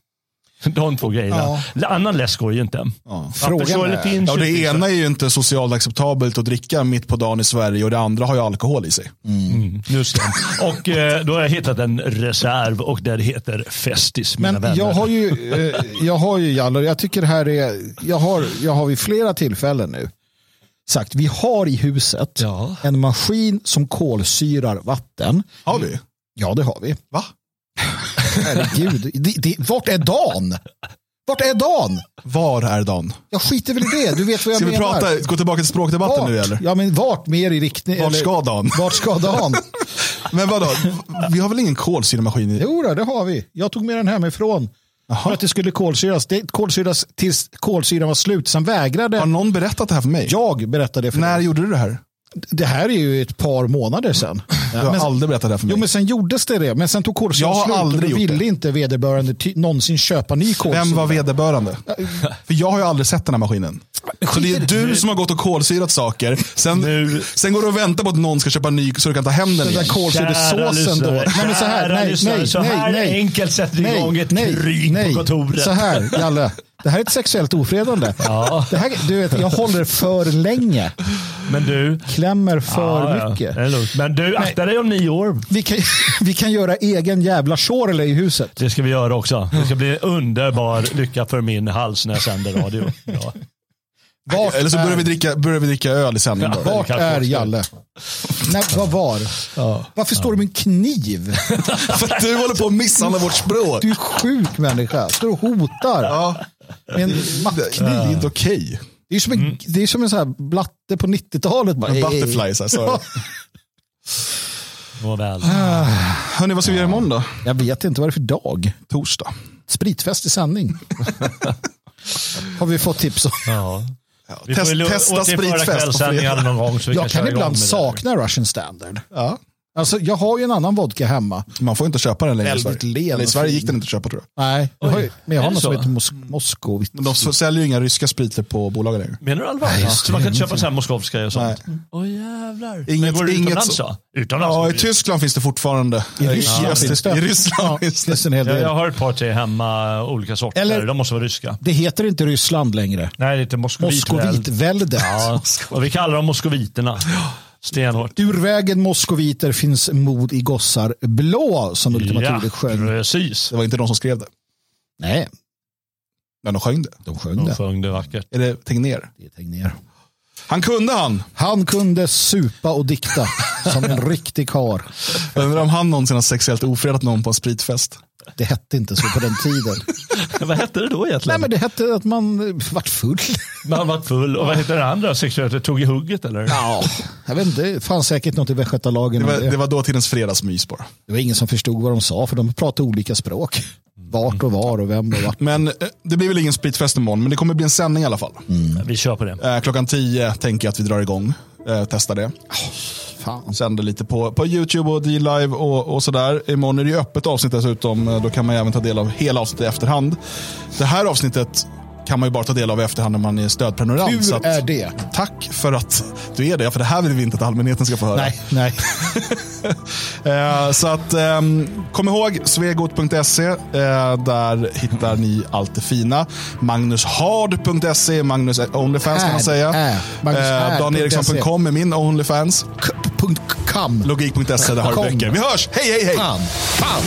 De två grejerna. Annan läsk går ju inte. Ja. Frågan är- finns Ja, det ena är ju inte socialt acceptabelt att dricka mitt på dagen i Sverige och det andra har ju alkohol i sig. Mm, just det. Och eh, då har jag hittat en reserv och den heter Festis. Men vänner. jag har ju, eh, jag har ju Jallar, jag tycker det här är, jag har, jag har vid flera tillfällen nu sagt, vi har i huset Ja. en maskin som kolsyrar vatten. Har vi? Ja, det har vi. Va? Herregud, det, det, vart är Dan? Vart är Dan? Var är Dan? Jag skiter väl i det, du vet vad jag Ska vi menar. prata, gå tillbaka till språkdebatten vart? nu eller? Ja, men vart mer i riktning? Vart ska Dan? Vart ska Dan? Men vadå? Vi har väl ingen kolsyremaskin? i- Jo då, det har vi. Jag tog med den hemifrån. För att det skulle kolsyras. Det kolsyras tills kolsyran var slut. Sen vägrade Har någon berättat det här för mig? jag berätta det för När dig. gjorde du det här? Det här är ju ett par månader sedan. Du har men, aldrig berättat det här för mig. jo, men sen gjordes det det. Men sen tog kolsyran Jag har slut. aldrig och då gjort ville det. inte vederbörande ty- någonsin köpa ny kolsyra. Vem var vederbörande? För jag har ju aldrig sett den här maskinen. Så det är du som har gått och kolsyrat saker. Sen, Nu- sen går du och väntar på att någon ska köpa ny så du kan ta hem den Den där igen. Kolsyresåsen då. Nej, men så här, kära nej, lyssnare, nej, så nej, här nej. enkelt sätter vi igång ett nej. på kontoret. Så här, Jalle. Det här är ett sexuellt ofredande. Ja. Det här, du vet, jag håller för länge. Men du, Klämmer för Ja, ja, mycket. lugnt. Men du, akta dig om nio år. Vi kan, vi kan göra egen jävla Shorley i huset. Det ska vi göra också. Det ska bli underbar lycka för min hals när jag sänder radio. Ja. Vart Eller så är, börjar vi dricka, börjar vi dricka öl i sändning. bara. vart är. Jalle? Nej, vad var? Varför står du med en kniv? För att du håller på att misshandla vårt språk. Du är sjuk människa. Står och hotar. Ja, Med en det mackkniv. är inte okej. Det är som en, det är som en så här blatte på 90-talet. Bara, En hej. butterfly, så här, sorry. Nåväl. Hörni, vad ska vi göra imorgon då? Jag vet inte vad det är för dag. Torsdag. Spritfest i sändning. Har vi fått tips om. Ja. Vi Test- får testa återföra spritfest på kvällssändningar fredag. någon gång. Så vi Jag kan igång ibland sakna Russian Standard. Ja. Alltså, jag har ju en annan vodka hemma. Man får inte köpa den längre i Sverige. len I Sverige gick den inte att köpa tror jag. Nej, jag har ju, men jag har något som heter Mos- Moskovit. Men de säljer ju inga ryska spriter på bolagen längre. Menar du allvar? Nej, just så man kan inte köpa så här moskovska och sånt? Nej. Åh jävlar. Inget- Men går det inget utomlands så- då? Utomlands? Ja, i. Tyskland finns det fortfarande. I Ryssland I, finns det. I Ryssland Ja, finns det en hel Ja, del. jag har ett par tre hemma, olika sorter. Eller- De måste vara ryska. Det heter inte Ryssland längre. Nej, det är inte moskovitvälde. Moskovitväldet. Ja, och vi kallar dem moskoviterna. Stenhårt. Ur vägen moskoviter finns mod i gossar blå, som Ultima Ja, Thule sjöng. precis. Det var inte de som skrev det. Nej, Men de sjöng det. de sjöng De det. sjöng det vackert. Är det Tegnér? Det är Tegnér. Han kunde han. Han kunde supa och dikta som en riktig kar. Jag undrar om han någonsin har sexuellt ofredat någon på en spritfest. Det hette inte så på den tiden. Vad hette det då Nej, egentligen? men det hette att man vart full. Man var full. Och vad heter det andra? Sexuellt? Tog i hugget eller? Ja, jag vet inte, det fanns säkert något i västgötalagen. Det var, Det, det var dåtidens fredagsmys bara. det var ingen som förstod vad de sa, för de pratade olika språk. Vart och var och vem och vart. Men eh, det blir väl ingen spritfest imorgon, men det kommer bli en sändning i alla fall. Vi kör på det. Eh, klockan 10 tänker jag att vi drar igång. Eh, testar det. Fan. Sänder lite på, på YouTube och D-Live och, och sådär. Imorgon är det ju öppet avsnitt dessutom. Eh, Då kan man ju även ta del av hela avsnittet i efterhand. Det här avsnittet kan man ju bara ta del av i efterhand när man är stödprenumerant. Hur att- är det? Tack för att du är det, för det här vill vi inte att allmänheten ska få höra. Nej, nej. Eh, så att ehm, kom ihåg svegot.se. Eh, där hittar ni allt det fina. Magnushard.se, Magnus Onlyfans kan man säga. Eh. DanEriksson.com är min Onlyfans. Logik.se, där har du böcker. Vi hörs! Hej, hej, hej! Fan. Fan.